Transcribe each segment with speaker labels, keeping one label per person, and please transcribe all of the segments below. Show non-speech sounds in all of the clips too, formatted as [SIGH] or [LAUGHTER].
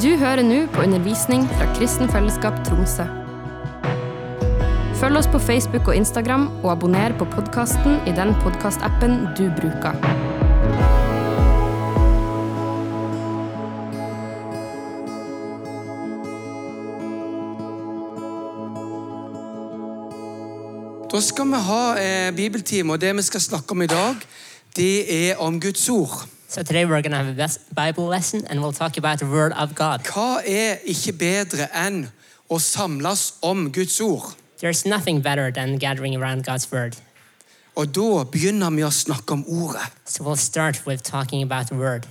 Speaker 1: Du hører nå på undervisning fra Kristen Fellesskap Tromsø. Følg oss på Facebook og Instagram, og abonner på podkasten i den podkastappen du bruker.
Speaker 2: Da skal vi ha eh, bibeltime, og det vi skal snakke om i dag, det er om Guds ord.
Speaker 3: So today we're going to have a Bible lesson and we'll talk about the Word of God.
Speaker 2: Hva er ikke bedre enn å samles om Guds ord?
Speaker 3: There's nothing better than gathering around God's Word.
Speaker 2: Og da begynner vi å snakke om ordet.
Speaker 3: So we'll start with talking about the Word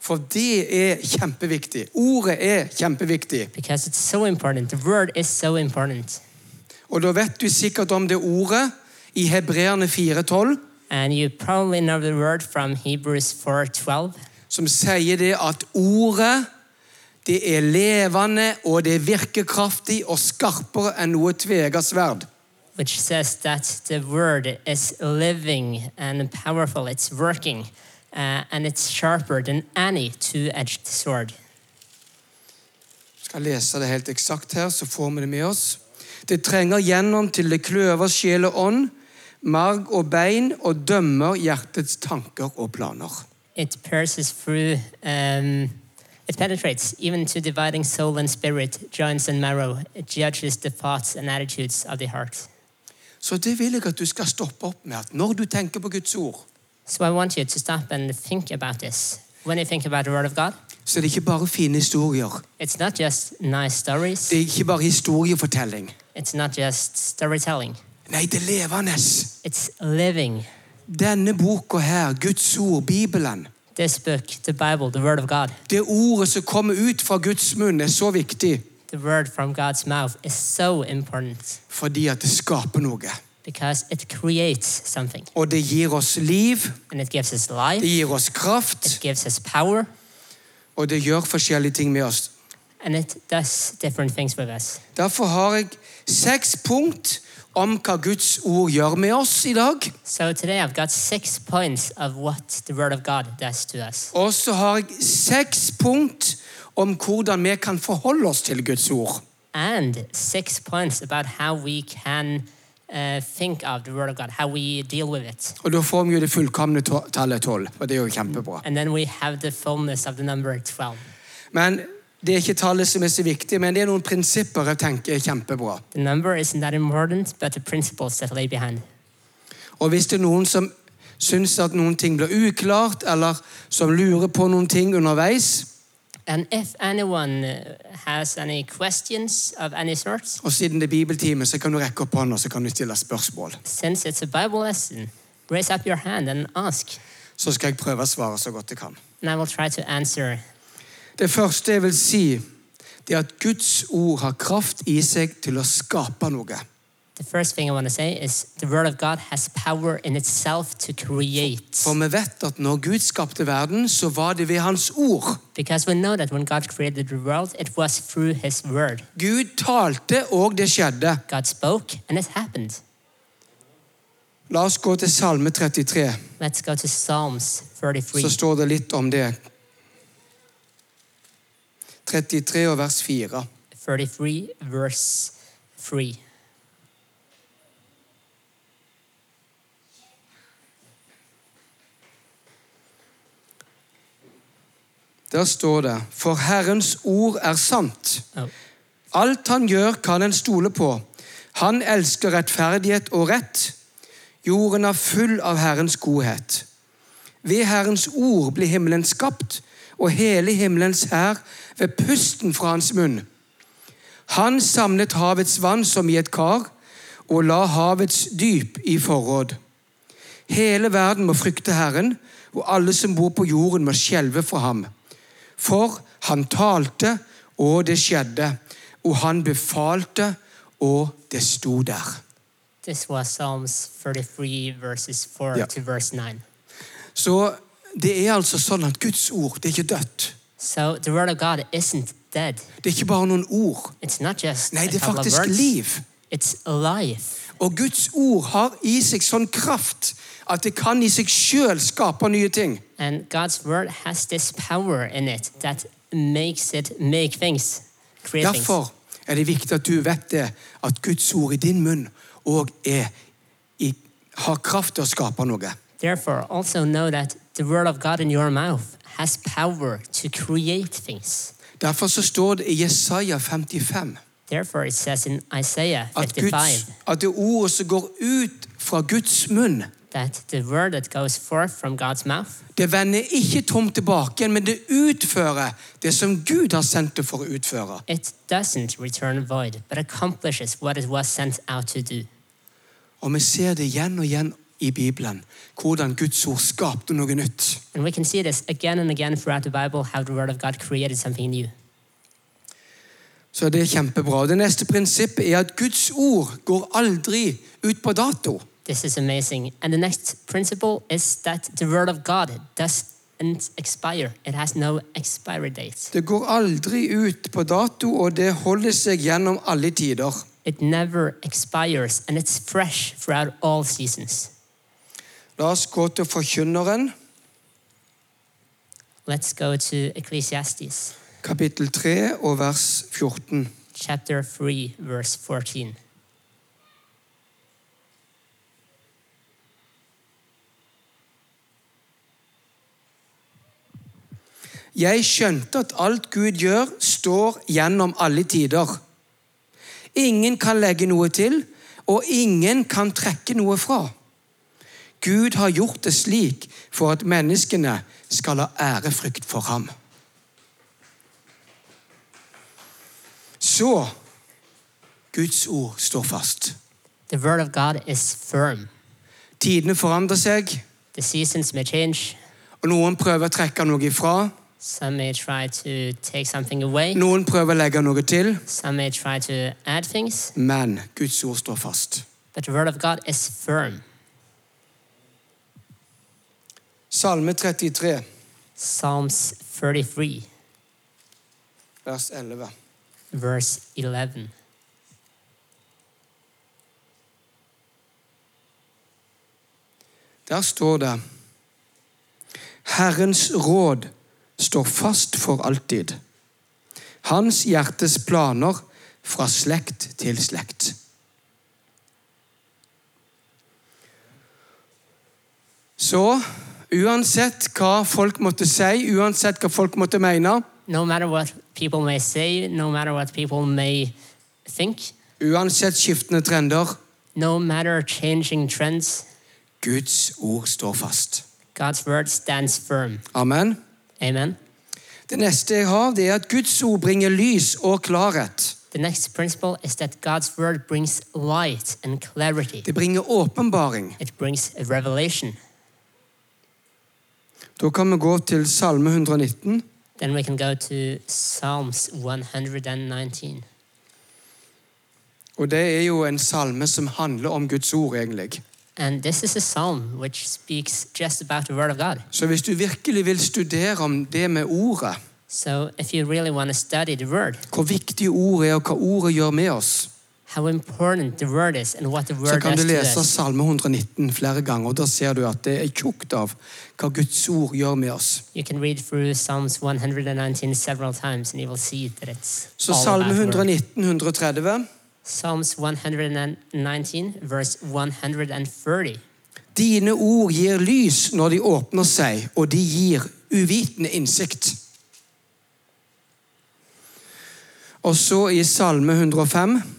Speaker 2: For det er kjempeviktig. Ordet er kjempeviktig.
Speaker 3: because it's so important. The Word is so important.
Speaker 2: Og da vet du sikkert om det ordet i Hebreerne 4,12,
Speaker 3: And you probably know the word from Hebrews 4:12,
Speaker 2: som sier det at ordet det er levende, og det virker kraftig og skarpere enn noe tvega sverd.
Speaker 3: which says that the Word is living and powerful. It's working, uh, and it's sharper than any two-edged sword.
Speaker 2: Jeg skal lese det helt eksakt her, så får vi det med oss. Det trenger gjennom til det kløver sjel og ånd, marg og bein, og dømmer hjertets tanker og planer.
Speaker 3: It pierces through, um, it penetrates even to dividing soul and spirit, joints and marrow. It judges the thoughts and attitudes of the heart.
Speaker 2: Så det vil jeg at du skal stoppe opp med, at når du tenker på Guds ord,
Speaker 3: So I want you to stop and think about this. When you think about the Word of God,
Speaker 2: så er ikke bare fine historier.
Speaker 3: it's not just nice stories,
Speaker 2: Det er ikke bare historiefortelling.
Speaker 3: it's not just storytelling,
Speaker 2: Nei, det er levende.
Speaker 3: it's living.
Speaker 2: Denne boka her, Guds ord, Bibelen,
Speaker 3: This book, the Bible, the Word of God,
Speaker 2: det ordet som kommer ut fra Guds munn, er så viktig
Speaker 3: the Word from God's mouth is so important
Speaker 2: fordi at det skaper noe.
Speaker 3: because it creates something
Speaker 2: Og det gir oss liv,
Speaker 3: and it gives us
Speaker 2: det gir oss kraft,
Speaker 3: it gives us power,
Speaker 2: og det gjør forskjellige ting med oss.
Speaker 3: and it does different things with us.
Speaker 2: Derfor har jeg seks punkt om hva Guds ord gjør med oss i dag.
Speaker 3: So today I've got six points of what the Word of God does to us.
Speaker 2: Og så har jeg seks punkt om hvordan vi kan forholde oss til Guds ord.
Speaker 3: And six points about how we can uh, think of the Word of God, how we deal with it.
Speaker 2: Og da får vi jo det fullkomne tallet tolv, og det er jo kjempebra.
Speaker 3: And then we have the fullness of the number 12.
Speaker 2: Men det er ikke tallet som er så viktig, men det er noen prinsipper jeg tenker er kjempebra.
Speaker 3: The number isn't that important, but the principles that lay behind.
Speaker 2: Og hvis det er noen som syns at noen ting blir uklart, eller som lurer på noen ting underveis,
Speaker 3: And if anyone uh, has any questions of any sort,
Speaker 2: og siden det er bibeltime, så kan du rekke opp hånda så kan du stille spørsmål.
Speaker 3: since it's a Bible lesson, raise up your hand and ask,
Speaker 2: Så skal jeg prøve å svare så godt jeg kan.
Speaker 3: and I will try to answer.
Speaker 2: Det første jeg vil si, det er at Guds ord har kraft i seg til å skape noe.
Speaker 3: The first thing I want to say is the Word of God has power in itself to create.
Speaker 2: For vi vet at når Gud skapte verden, så var det ved Hans ord.
Speaker 3: Because we know that when God created the world, it was through His Word.
Speaker 2: Gud talte, og det skjedde.
Speaker 3: God spoke, and it happened.
Speaker 2: La oss gå til Salme 33.
Speaker 3: Let's go to Psalms 33.
Speaker 2: Så står det litt om det. 33 og vers 4.
Speaker 3: 33, verse 3.
Speaker 2: Der står det For Herrens ord er sant. Alt han gjør, kan en stole på. Han elsker rettferdighet og rett. Jorden er full av Herrens godhet. Ved Herrens ord blir himmelen skapt, og hele himmelens hær ved pusten fra hans munn. Han samlet havets vann som i et kar, og la havets dyp i forråd. Hele verden må frykte Herren, og alle som bor på jorden må skjelve for ham. For han talte, og det skjedde, og han befalte, og det sto der.
Speaker 3: This was Psalms 33, verses 4
Speaker 2: yeah.
Speaker 3: to verse 9.
Speaker 2: Så det er altså sånn at Guds ord det er ikke dødt.
Speaker 3: So the Word of God isn't dead.
Speaker 2: Det er ikke bare noen ord.
Speaker 3: It's not just
Speaker 2: Nei, det er faktisk liv.
Speaker 3: It's alive.
Speaker 2: Og Guds ord har i seg sånn kraft at det kan i seg sjøl skape nye ting.
Speaker 3: And God's word has this power in it that makes it make things, create.
Speaker 2: Derfor er det viktig at du vet det, at Guds ord i din munn òg har kraft til å skape noe.
Speaker 3: Therefore, also know that the word of God in your mouth has power to create things.
Speaker 2: Derfor så står det i Jesaja 55
Speaker 3: Therefore, it says in Isaiah
Speaker 2: at,
Speaker 3: 55
Speaker 2: Guds, at det ordet som går ut fra Guds munn,
Speaker 3: that the word that goes forth from God's mouth
Speaker 2: det vender ikke tomt tilbake men det utfører det som Gud har sendt det for å utføre.
Speaker 3: it doesn't return void, but accomplishes what it was sent out to do.
Speaker 2: Og vi ser det igjen og igjen i Bibelen, hvordan Guds ord skapte noe nytt.
Speaker 3: And we can see this again and again throughout the Bible how the word of God created something new.
Speaker 2: Så det er kjempebra. Det neste prinsippet er at Guds ord går aldri ut på dato.
Speaker 3: This is amazing. And the next principle is that the word of God doesn't expire. It has no expiry date.
Speaker 2: Det går aldri ut på dato, og det holder seg gjennom alle tider.
Speaker 3: It never expires and it's fresh throughout all seasons.
Speaker 2: La oss gå til forkynneren,
Speaker 3: Let's go to Ecclesiastes
Speaker 2: kapittel 3 og vers 14.
Speaker 3: chapter 3 verse 14.
Speaker 2: Jeg skjønte at alt Gud gjør, står gjennom alle tider. Ingen kan legge noe til, og ingen kan trekke noe fra. Gud har gjort det slik for at menneskene skal ha ærefrykt for ham. Så Guds ord står fast.
Speaker 3: The word of God is firm.
Speaker 2: Tidene forandrer seg,
Speaker 3: The seasons may change.
Speaker 2: og noen prøver å trekke noe ifra.
Speaker 3: Some may try to take something away.
Speaker 2: Noen prøver å legge noe til.
Speaker 3: Some may try to add things.
Speaker 2: Men Guds ord står fast.
Speaker 3: But the word of God is firm.
Speaker 2: Salme 33,
Speaker 3: Psalms 33,
Speaker 2: vers 11.
Speaker 3: verse 11.
Speaker 2: Der står det Herrens råd står fast for alltid. Hans hjertes planer fra slekt til slekt. Så uansett hva folk måtte si, uansett hva folk måtte mene,
Speaker 3: No matter what people may say, no matter what people may think,
Speaker 2: uansett skiftende trender,
Speaker 3: no matter changing trends,
Speaker 2: Guds ord står fast.
Speaker 3: God's word stands firm.
Speaker 2: Amen.
Speaker 3: Amen.
Speaker 2: Det neste jeg har, det er at Guds ord bringer lys og klarhet.
Speaker 3: The next principle is that God's word brings light and clarity.
Speaker 2: Det bringer åpenbaring.
Speaker 3: It brings a revelation.
Speaker 2: Da kan vi gå til Salme 119.
Speaker 3: Then we can go to Psalms 119.
Speaker 2: Og det er jo en salme som handler om Guds ord, egentlig.
Speaker 3: And this is a psalm which speaks just about the word of God.
Speaker 2: Så hvis du virkelig vil studere om det med ordet,
Speaker 3: So if you really want to study the word,
Speaker 2: hvor viktig ordet er, og hva ordet gjør med oss,
Speaker 3: how important the word is and what the
Speaker 2: så kan du lese Salme 119 flere ganger. og Da ser du at det er tjukt av hva Guds ord gjør med oss.
Speaker 3: you can read through Psalms 119 several times and you will see that it's
Speaker 2: Så Salme
Speaker 3: about the word.
Speaker 2: 119, 130.
Speaker 3: Psalms 119, verse 130.
Speaker 2: Dine ord gir lys når de åpner seg, og de gir uvitende innsikt. Og så i Salme 105,
Speaker 3: And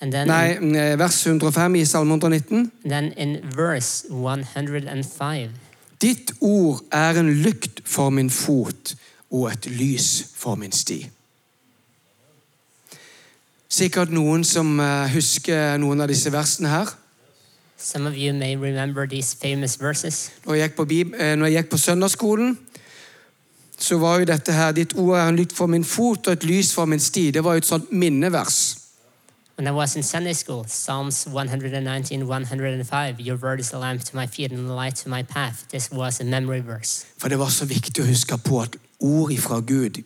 Speaker 3: then,
Speaker 2: nei, eh, vers 105 i Salme 119.
Speaker 3: then in verse 105,
Speaker 2: Ditt ord er en lykt for min fot og et lys for min sti. Sikkert noen som eh, husker noen av disse versene her.
Speaker 3: some of you may remember these famous verses.
Speaker 2: Når jeg gikk på, eh, jeg gikk på søndagsskolen, så var jo dette her Ditt ord er en lykt for min fot og et lys for min sti. Det var jo et sånt minnevers.
Speaker 3: When I was in Sunday school, Psalms 119, 105, Your word is a lamp to my feet and a light to my path. This was a memory verse
Speaker 2: For det var så viktig å huske på at ord ifra Gud,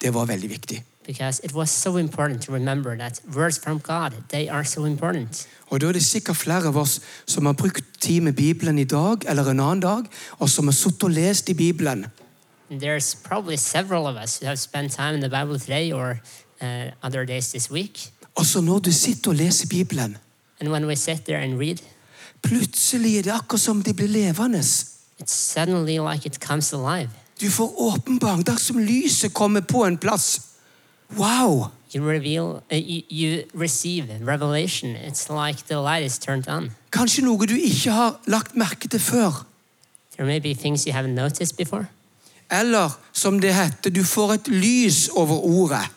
Speaker 2: det var veldig viktig.
Speaker 3: because it was so important to remember that words from God, they are so important.
Speaker 2: Og da er det sikkert flere av oss som har brukt tid med Bibelen i dag eller en annen dag, og som har sittet og lest i Bibelen.
Speaker 3: And there's probably several of us who have spent time in the Bible today or uh, other days this week.
Speaker 2: Og så når du sitter og leser Bibelen,
Speaker 3: read,
Speaker 2: plutselig er det akkurat som det blir levende.
Speaker 3: like.
Speaker 2: Du får åpenbaring dersom lyset kommer på en plass. Wow!
Speaker 3: You reveal, uh, you, you receive revelation. It's like the light is turned on.
Speaker 2: Kanskje noe du ikke har lagt merke til før.
Speaker 3: There may be things you haven't noticed before,
Speaker 2: Eller som det heter, du får et lys over ordet.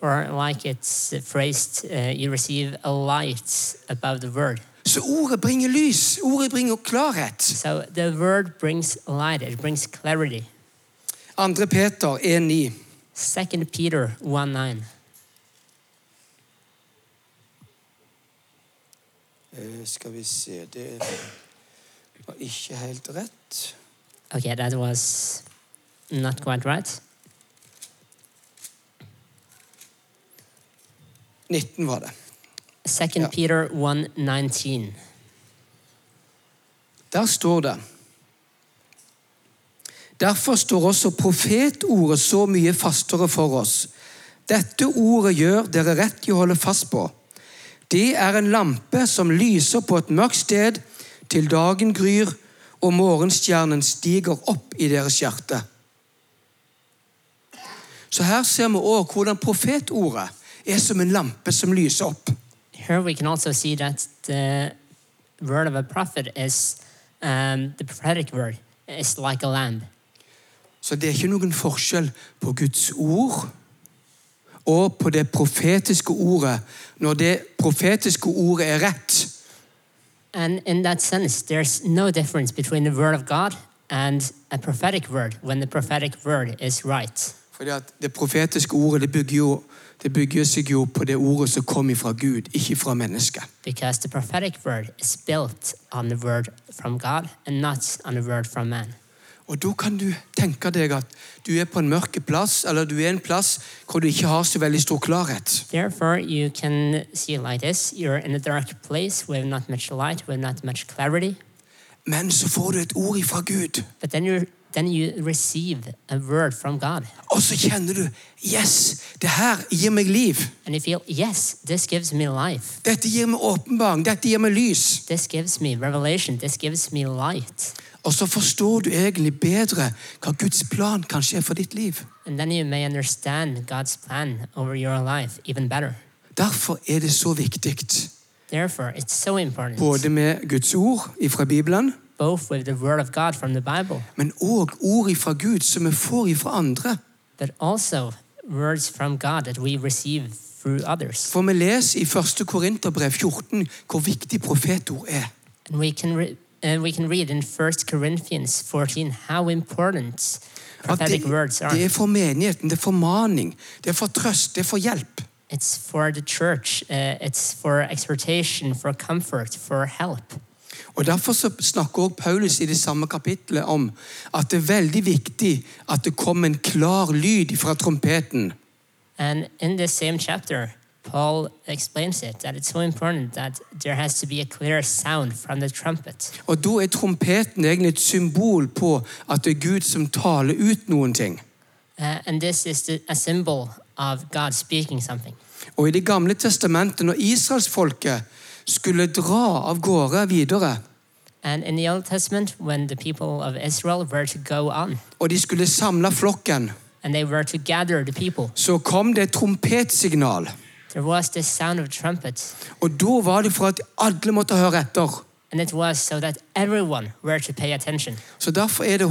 Speaker 3: Or like it's phrased, uh, you receive a light above the word.
Speaker 2: Så ordet bringer lys. Ordet bringer klarhet.
Speaker 3: So the word brings light, it brings clarity.
Speaker 2: 2. Peter 1,9.
Speaker 3: 2 Peter 1 9.
Speaker 2: Eh, Skal vi se Det var ikke helt rett.
Speaker 3: Okay, that was not quite right.
Speaker 2: 19 var det.
Speaker 3: 2
Speaker 2: Yeah.
Speaker 3: Peter 1 19.
Speaker 2: Der står det Derfor står også profetordet så mye fastere for oss. Dette ordet gjør dere rett i å holde fast på. Det er en lampe som lyser på et mørkt sted til dagen gryr og morgenstjernen stiger opp i deres hjerte. Så her ser vi òg hvordan profetordet er som en lampe som lyser opp.
Speaker 3: Here we can also see that the word of a prophet is um, the prophetic word is like a lamp.
Speaker 2: Så det er ikke noen forskjell på Guds ord og på det profetiske ordet når det profetiske ordet er rett.
Speaker 3: And in that sense, there's no difference between the word of God and a prophetic word when the prophetic word is right.
Speaker 2: Fordi at Det profetiske ordet det bygger, jo, det bygger seg jo på det ordet som kom fra Gud, ikke fra mennesket.
Speaker 3: Because the prophetic word is built on the word from God and not on the word from man.
Speaker 2: Og Da kan du tenke deg at du er på en mørk plass, eller du er en plass hvor du ikke har så veldig stor klarhet.
Speaker 3: Therefore, you can see like this you're in a dark place with not much light, with not much clarity,
Speaker 2: Men så får du et ord fra Gud,
Speaker 3: but then, you're, then you receive a word from God.
Speaker 2: og så kjenner du Yes, det her gir meg liv.
Speaker 3: And you feel, yes, this gives me life.
Speaker 2: Dette gir meg åpenbaring. Dette gir meg lys.
Speaker 3: This gives me revelation. This gives me light.
Speaker 2: Og så forstår du egentlig bedre hva Guds plan kanskje er for ditt liv.
Speaker 3: And then you may understand God's plan over your life even better.
Speaker 2: Derfor er det så viktig,
Speaker 3: Therefore, it's so important,
Speaker 2: både med Guds ord fra Bibelen,
Speaker 3: both with the word of God from the Bible,
Speaker 2: men òg ord fra Gud som vi får fra andre.
Speaker 3: but also words from God that we receive through others.
Speaker 2: For vi leser i 1. Korinterbrev 14 hvor viktig profetord er.
Speaker 3: And we can, re- uh, we can read in 1 Corinthians 14 how important
Speaker 2: At
Speaker 3: prophetic
Speaker 2: det,
Speaker 3: words are.
Speaker 2: det er for menigheten, det er for maning, det er for trøst, det er for hjelp.
Speaker 3: It's for the church, uh, it's for exhortation, for comfort, for help.
Speaker 2: Og Derfor så snakker også Paulus i det samme kapittelet om at det er veldig viktig at det kommer en klar lyd fra trompeten.
Speaker 3: And in this same chapter, Paul explains it that it's so important that there has to be a clear sound from the trumpet.
Speaker 2: Og Da er trompeten egentlig et symbol på at det er Gud som taler ut noen ting.
Speaker 3: Uh, and this is the, a symbol of God speaking something.
Speaker 2: Og I Det gamle testamentet, når israelsfolket skulle dra av gårde videre,
Speaker 3: And in the Old Testament, when the people of Israel were to go on
Speaker 2: og de skulle samle flokken,
Speaker 3: and they were to gather the people,
Speaker 2: så kom det et trompetsignal.
Speaker 3: there was this sound of trumpets,
Speaker 2: Og Da var det for at alle måtte høre etter.
Speaker 3: And it was so that everyone were to pay attention.
Speaker 2: Så Derfor er det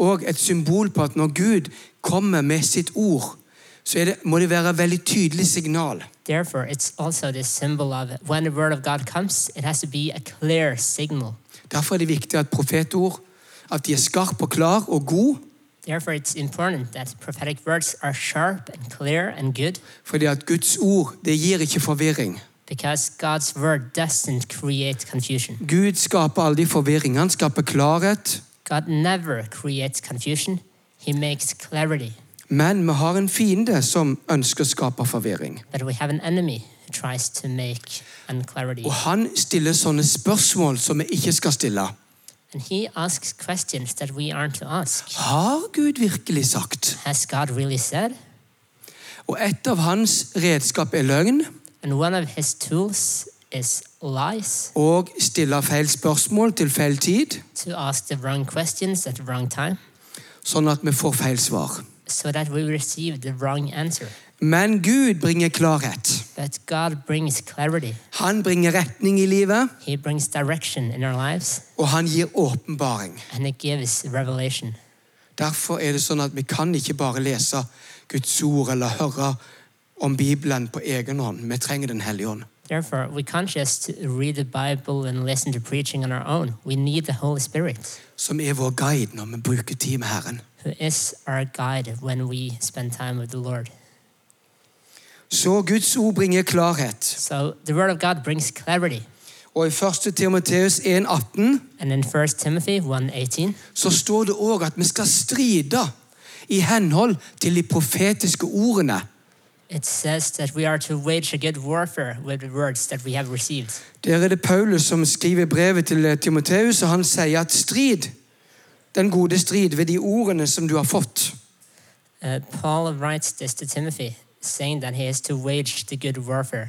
Speaker 2: òg et symbol på at når Gud kommer med sitt ord, så er det, må det være et veldig tydelig signal.
Speaker 3: Therefore, it's also this symbol of when the word of God comes, it has to be a clear signal.
Speaker 2: Derfor er det viktig at profetord at de er skarpe og klar og gode.
Speaker 3: And and
Speaker 2: Fordi at Guds ord det gir ikke forvirring. Gud skaper aldri forvirring. Han skaper klarhet.
Speaker 3: God never He makes.
Speaker 2: Men vi har en fiende som ønsker å skape forvirring.
Speaker 3: But we have an enemy who tries to make unclarity.
Speaker 2: Og han stiller sånne spørsmål som vi ikke skal stille.
Speaker 3: And he asks questions that we aren't to ask.
Speaker 2: Har Gud virkelig sagt?
Speaker 3: Has God really said?
Speaker 2: Og et av hans redskap er løgn
Speaker 3: And one of his tools is lies,
Speaker 2: og stille feil spørsmål til feil tid,
Speaker 3: to ask the wrong questions at the wrong time,
Speaker 2: sånn at vi får feil svar.
Speaker 3: so that we receive the wrong answer.
Speaker 2: Men Gud bringer klarhet.
Speaker 3: But God brings clarity.
Speaker 2: Han bringer retning i livet,
Speaker 3: He brings direction in our lives,
Speaker 2: og han gir åpenbaring.
Speaker 3: and it gives revelation.
Speaker 2: Derfor er det sånn at vi kan ikke bare lese Guds ord eller høre om Bibelen på egen hånd. Vi trenger Den hellige ånd.
Speaker 3: Therefore, we can't just read the Bible and listen to preaching on our own. We need the Holy Spirit,
Speaker 2: Som er vår guide når vi bruker tid med Herren.
Speaker 3: who is our guide when we spend time with the Lord.
Speaker 2: Så Guds ord bringer klarhet.
Speaker 3: So the Word of God brings clarity.
Speaker 2: Og i 1. Timoteus 1,18
Speaker 3: 1 Timothy 1.18,
Speaker 2: så står det òg at vi skal stride i henhold til de profetiske ordene.
Speaker 3: it says that we are to wage a good warfare with the words that we have received.
Speaker 2: Der er det Paulus som skriver brevet til Timoteus, og han sier at strid, den gode strid ved de ordene som du har fått.
Speaker 3: Uh, Paul writes this to Timothy, saying that he is to wage the good warfare.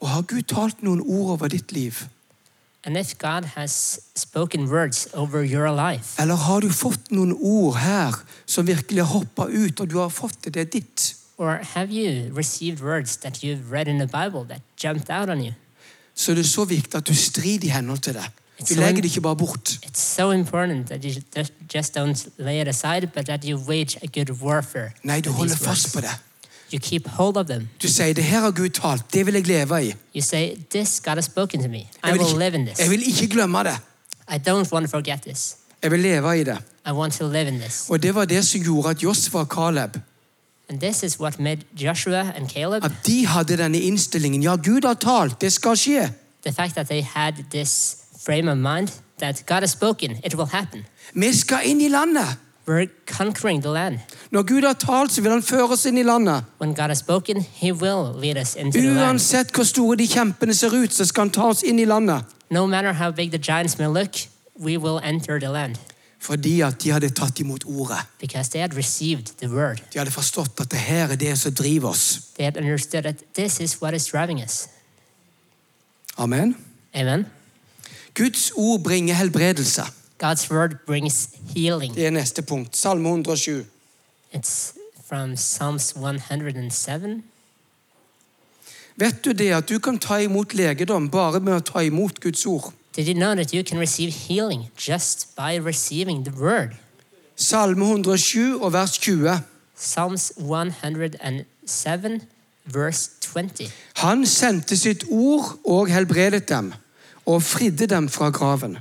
Speaker 2: Og har Gud talt noen ord over ditt liv?
Speaker 3: And if God has spoken words over your life,
Speaker 2: Eller har du fått noen ord her som virkelig har hoppa ut, og du har fått det, det er ditt?
Speaker 3: or have you received words that you've read in the Bible that jumped out on you?
Speaker 2: Så det er så viktig at du strider i henhold til det. Du legger det ikke bare bort.
Speaker 3: So aside.
Speaker 2: Nei, du holder fast på det.
Speaker 3: You keep hold of them.
Speaker 2: Du sier 'det her har Gud talt, det vil jeg leve i'.
Speaker 3: You say, This God has spoken to me. I live in
Speaker 2: ikke,
Speaker 3: this.
Speaker 2: jeg vil ikke glemme det.
Speaker 3: I don't want to forget this.
Speaker 2: Jeg vil leve i det.
Speaker 3: I want to live in this.
Speaker 2: Og det var det som gjorde at Josfa og Caleb
Speaker 3: And this is what made Joshua and Caleb,
Speaker 2: at de hadde denne innstillingen. Ja, Gud har talt, det skal skje.
Speaker 3: the fact that they had this frame of mind that God has spoken, it will happen.
Speaker 2: Vi skal inn i landet.
Speaker 3: We're conquering the land.
Speaker 2: Når Gud har talt, så vil han føre oss inn i landet.
Speaker 3: When God has spoken, He will lead us into the land.
Speaker 2: Uansett hvor store de kjempene ser ut, så skal han ta oss inn i landet.
Speaker 3: No matter how big the giants may look, we will enter the land
Speaker 2: Fordi at de hadde tatt imot ordet.
Speaker 3: because they had received the word.
Speaker 2: De hadde forstått at det her er det som driver oss.
Speaker 3: They had understood that this is what is driving us.
Speaker 2: Amen.
Speaker 3: Amen.
Speaker 2: Guds ord bringer helbredelse.
Speaker 3: God's word brings healing.
Speaker 2: Det er neste punkt. Salme 107.
Speaker 3: It's from Psalms 107.
Speaker 2: Vet du det at du kan ta imot legedom bare med å ta imot Guds ord?
Speaker 3: Did you know that you can receive healing just by receiving the word?
Speaker 2: Salme 107 og vers 20.
Speaker 3: Psalms 107, verse 20.
Speaker 2: Han sendte sitt ord og helbredet dem, og fridde dem fra graven.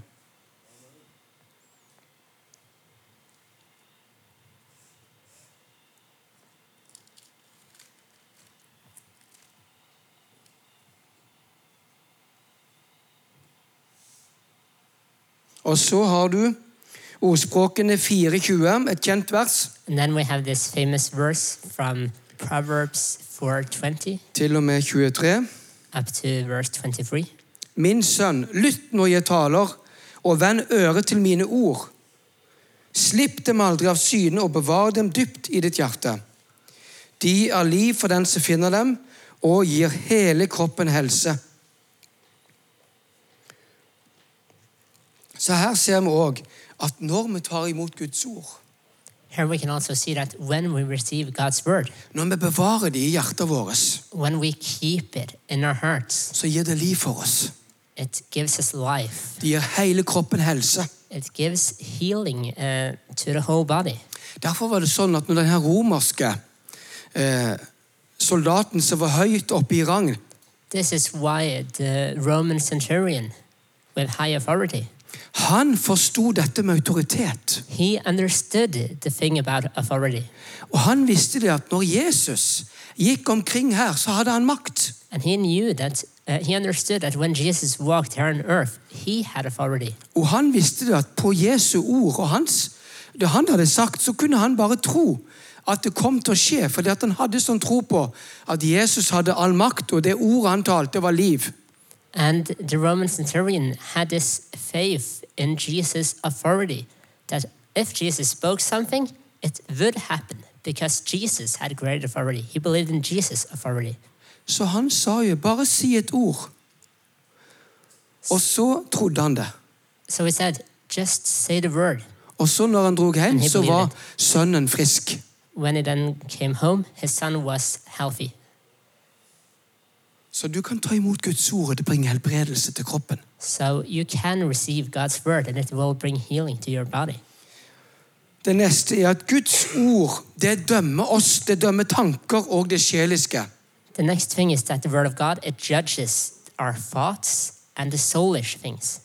Speaker 2: Og så har du ordspråkene 4.20, et kjent vers,
Speaker 3: And then we have this famous verse from Proverbs 4:20
Speaker 2: til og med 23.
Speaker 3: up to verse 23.
Speaker 2: Min sønn, lytt når jeg taler, og vend øret til mine ord. Slipp dem aldri av syne, og bevar dem dypt i ditt hjerte. De er liv for den som finner dem, og gir hele kroppen helse. Så her ser vi òg at når vi tar imot Guds ord,
Speaker 3: Here we can also see that when we receive God's word,
Speaker 2: når vi bevarer det i hjertet vårt,
Speaker 3: when we keep it in our hearts,
Speaker 2: så gir det liv for oss.
Speaker 3: It gives us life.
Speaker 2: Det gir hele kroppen helse.
Speaker 3: It gives healing uh, to the whole body.
Speaker 2: Derfor var det sånn at når den romerske uh, soldaten som var høyt oppe i rang,
Speaker 3: This is why the Roman centurion with high authority,
Speaker 2: han forsto dette med autoritet.
Speaker 3: he understood the thing about authority.
Speaker 2: Og han visste det at når Jesus gikk omkring her, så hadde han makt.
Speaker 3: And he knew that, he understood that when Jesus walked here on earth, he had authority.
Speaker 2: Og han visste at på Jesu ord og hans, det han hadde sagt, så kunne han bare tro at det kom til å skje. Fordi han hadde sånn tro på at Jesus hadde all makt, og det ordet han talte, var liv.
Speaker 3: And the Roman centurion had this faith in Jesus' authority that if Jesus spoke something, it would happen because Jesus had great authority. He believed in Jesus' authority.
Speaker 2: Så han sa jo bare si et ord. Og så trodde han det.
Speaker 3: So he said, just say the word.
Speaker 2: Og så når han drog hjem, så var sønnen frisk.
Speaker 3: When he then came home, his son was healthy.
Speaker 2: Så du kan ta imot Guds ord, og det bringer helbredelse til kroppen.
Speaker 3: So you can receive God's word and it will bring healing to your body.
Speaker 2: Det neste er at Guds ord det dømmer oss, det dømmer tanker og det sjeliske.
Speaker 3: The next thing is that the word of God, it judges our thoughts and the soulish things.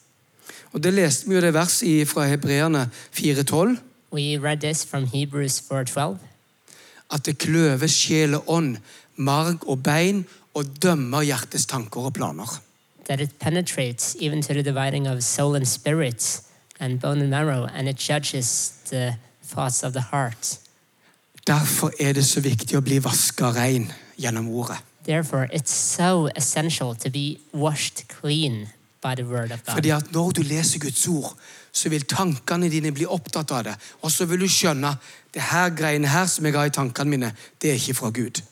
Speaker 2: Og Det leste vi jo det vers i, fra Hebreerne 4,12.
Speaker 3: We read this from Hebrews 4:12.
Speaker 2: At det kløver sjel og ånd, marg og bein, og dømmer hjertets tanker og planer.
Speaker 3: that it penetrates even to the dividing of soul and spirit and bone and marrow, and it judges the thoughts of the heart.
Speaker 2: Derfor er det så viktig å bli vaska rein gjennom ordet.
Speaker 3: Therefore, it's so essential to be washed clean by the word of God.
Speaker 2: Fordi at når du leser Guds ord, så vil tankene dine bli opptatt av det. Og så vil du skjønne det her greiene her som jeg har i tankene mine, det er ikke fra Gud.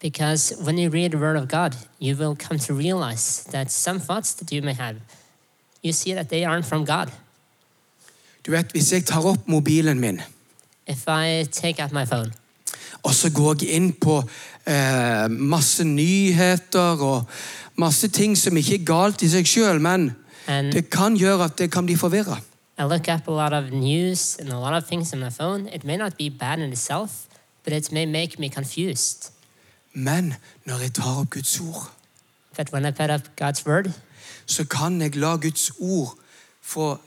Speaker 3: Because when you read the word of God, you will come to realize that some thoughts that you may have, you see that they aren't from God.
Speaker 2: Du vet, Hvis jeg tar opp mobilen min,
Speaker 3: If I take out my phone
Speaker 2: og så går jeg inn på eh, masse nyheter og masse ting som ikke er galt i seg sjøl, men
Speaker 3: and
Speaker 2: det kan gjøre at det kan bli forvirra.
Speaker 3: I look up a lot of news and a lot of things on my phone, it may not be bad in itself, but it may make me confused.
Speaker 2: Men når jeg tar opp Guds ord,
Speaker 3: But when I put up God's word,
Speaker 2: så kan jeg la Guds ord få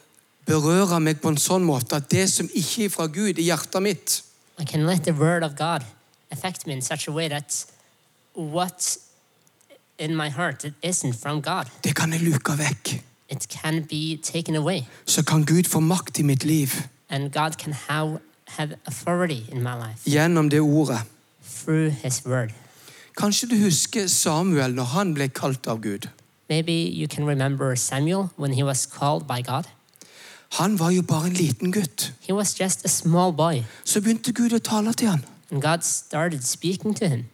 Speaker 2: berøre meg på en sånn måte at det som ikke er fra Gud, i hjertet mitt,
Speaker 3: I can let the word of God affect me in such a way that what in my heart that isn't from God,
Speaker 2: det kan jeg luke vekk.
Speaker 3: it can be taken away.
Speaker 2: Så kan Gud få makt i mitt liv
Speaker 3: And God can have, have authority in my life
Speaker 2: gjennom det ordet.
Speaker 3: through his word.
Speaker 2: Kanskje du husker Samuel når han ble kalt av Gud.
Speaker 3: Maybe you can remember Samuel when he was called by God.
Speaker 2: Han var jo bare en liten gutt.
Speaker 3: He was just a small boy,
Speaker 2: Så begynte Gud å tale til ham.
Speaker 3: and God started speaking to him.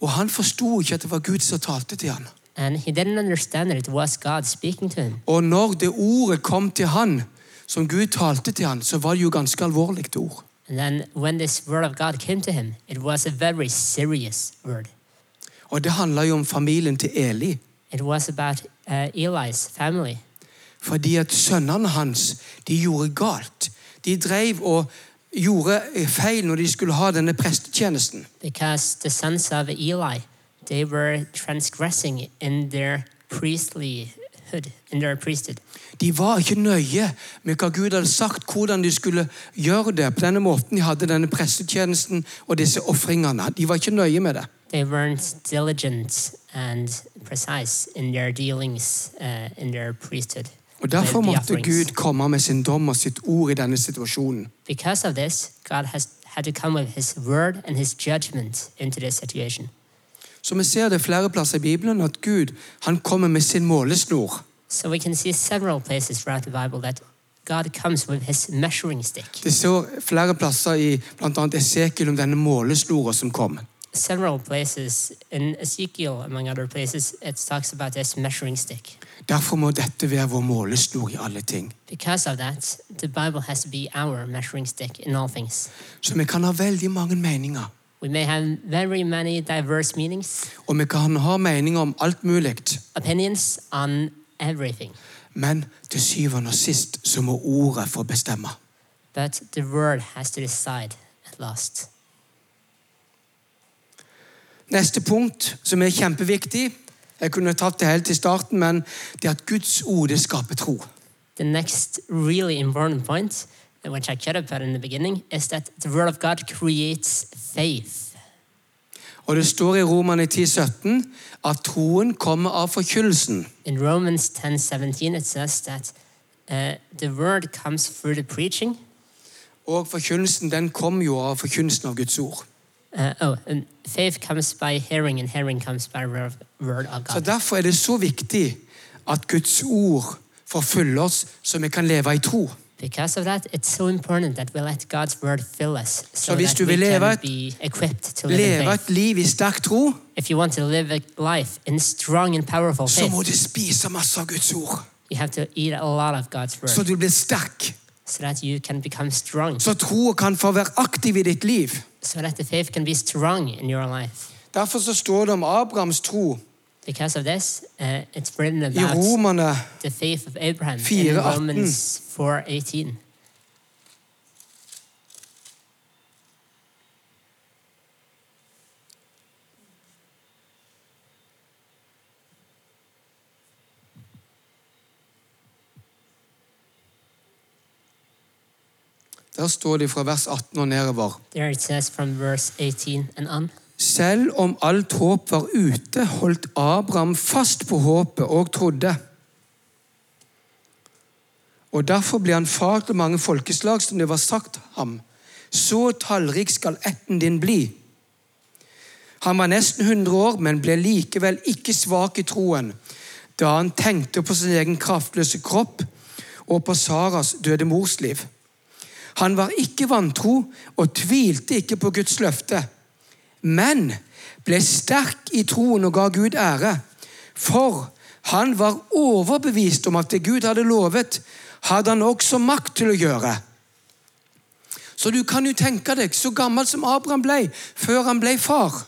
Speaker 2: Og han forsto ikke at det var Gud som talte til ham.
Speaker 3: And he didn't understand that it was God speaking to him.
Speaker 2: Og når det ordet kom til han, som Gud talte til han, så var det jo ganske alvorlig ord.
Speaker 3: And then when this word of God came to him, it was a very serious word.
Speaker 2: Og det handla jo om familien til Eli.
Speaker 3: It was about uh, Eli's family.
Speaker 2: Fordi at sønnene hans de gjorde galt. De drev og gjorde feil når de skulle ha denne prestetjenesten.
Speaker 3: Because the sons of Eli, they were transgressing in their priestlyhood, in their priesthood.
Speaker 2: De var ikke nøye med hva Gud hadde sagt, hvordan de skulle gjøre det. På denne måten de hadde denne prestetjenesten og disse ofringene. De var ikke nøye med det.
Speaker 3: They weren't diligent and precise in their dealings uh, in their priesthood.
Speaker 2: Og Derfor måtte. Gud komme med sin dom og sitt ord i denne situasjonen.
Speaker 3: Because of this, God has had to come with his word and his judgment into this situation.
Speaker 2: Så vi ser det flere plasser i Bibelen at Gud han kommer med sin målesnor.
Speaker 3: So we can see several places throughout the Bible that God comes with his measuring stick.
Speaker 2: Det står flere plasser i bl.a. Esekiel om denne målesnora som kom.
Speaker 3: Several places in Ezekiel, among other places, it talks about this measuring stick.
Speaker 2: Derfor må dette være vår målesnor i alle ting.
Speaker 3: Because of that, the Bible has to be our measuring stick in all things.
Speaker 2: Så vi kan ha veldig mange meninger.
Speaker 3: We may have very many diverse meanings,
Speaker 2: Og vi kan ha meninger om alt mulig.
Speaker 3: opinions on everything,
Speaker 2: Men til syvende og sist så må ordet få bestemme.
Speaker 3: but the word has to decide at last.
Speaker 2: Neste punkt, som er kjempeviktig Jeg kunne tatt det helt til starten, men det er at Guds ord skaper tro.
Speaker 3: The next really important point, which I could have in the beginning, is that the word of God creates faith.
Speaker 2: Og det står i Romane 10,17 at troen kommer av forkynnelsen.
Speaker 3: In Romans 10:17, it says that uh, the word comes through the preaching,
Speaker 2: Og forkynnelsen den kom jo av forkynnelsen av Guds ord.
Speaker 3: Uh, oh, and faith comes by hearing, and hearing comes by word of, God.
Speaker 2: Så Derfor er det så viktig at Guds ord får fylle oss, så vi kan leve i tro.
Speaker 3: Because of that, it's so important that we let God's word fill us, so
Speaker 2: Så hvis
Speaker 3: that
Speaker 2: du
Speaker 3: we
Speaker 2: vil leve
Speaker 3: can
Speaker 2: et-
Speaker 3: be equipped to live in faith.
Speaker 2: et liv i sterk tro,
Speaker 3: If you want to live a life in strong and powerful
Speaker 2: så må du spise masse av Guds ord.
Speaker 3: you have to eat a lot of God's word
Speaker 2: Så du blir sterk.
Speaker 3: So that you can become strong,
Speaker 2: Så troa kan få være aktiv i ditt liv.
Speaker 3: so that the faith can be strong in your life.
Speaker 2: Derfor så står det om Abrahams tro
Speaker 3: Because of this, uh, it's written
Speaker 2: i
Speaker 3: about
Speaker 2: Romerne
Speaker 3: the faith of Abraham in Romans 4:18.
Speaker 2: Der står det fra vers 18 og nedover.
Speaker 3: There it says from verse 18 and on.
Speaker 2: Selv om alt håp var ute, holdt Abraham fast på håpet og trodde. Og derfor ble han far til mange folkeslag, som det var sagt ham. Så tallrik skal ætten din bli. Han var nesten 100 år, men ble likevel ikke svak i troen, da han tenkte på sin egen kraftløse kropp og på Saras døde mors liv. Han var ikke vantro og tvilte ikke på Guds løfte, men ble sterk i troen og ga Gud ære. For han var overbevist om at det Gud hadde lovet, hadde han også makt til å gjøre. Så du kan jo tenke deg så gammel som Abraham ble før han ble far.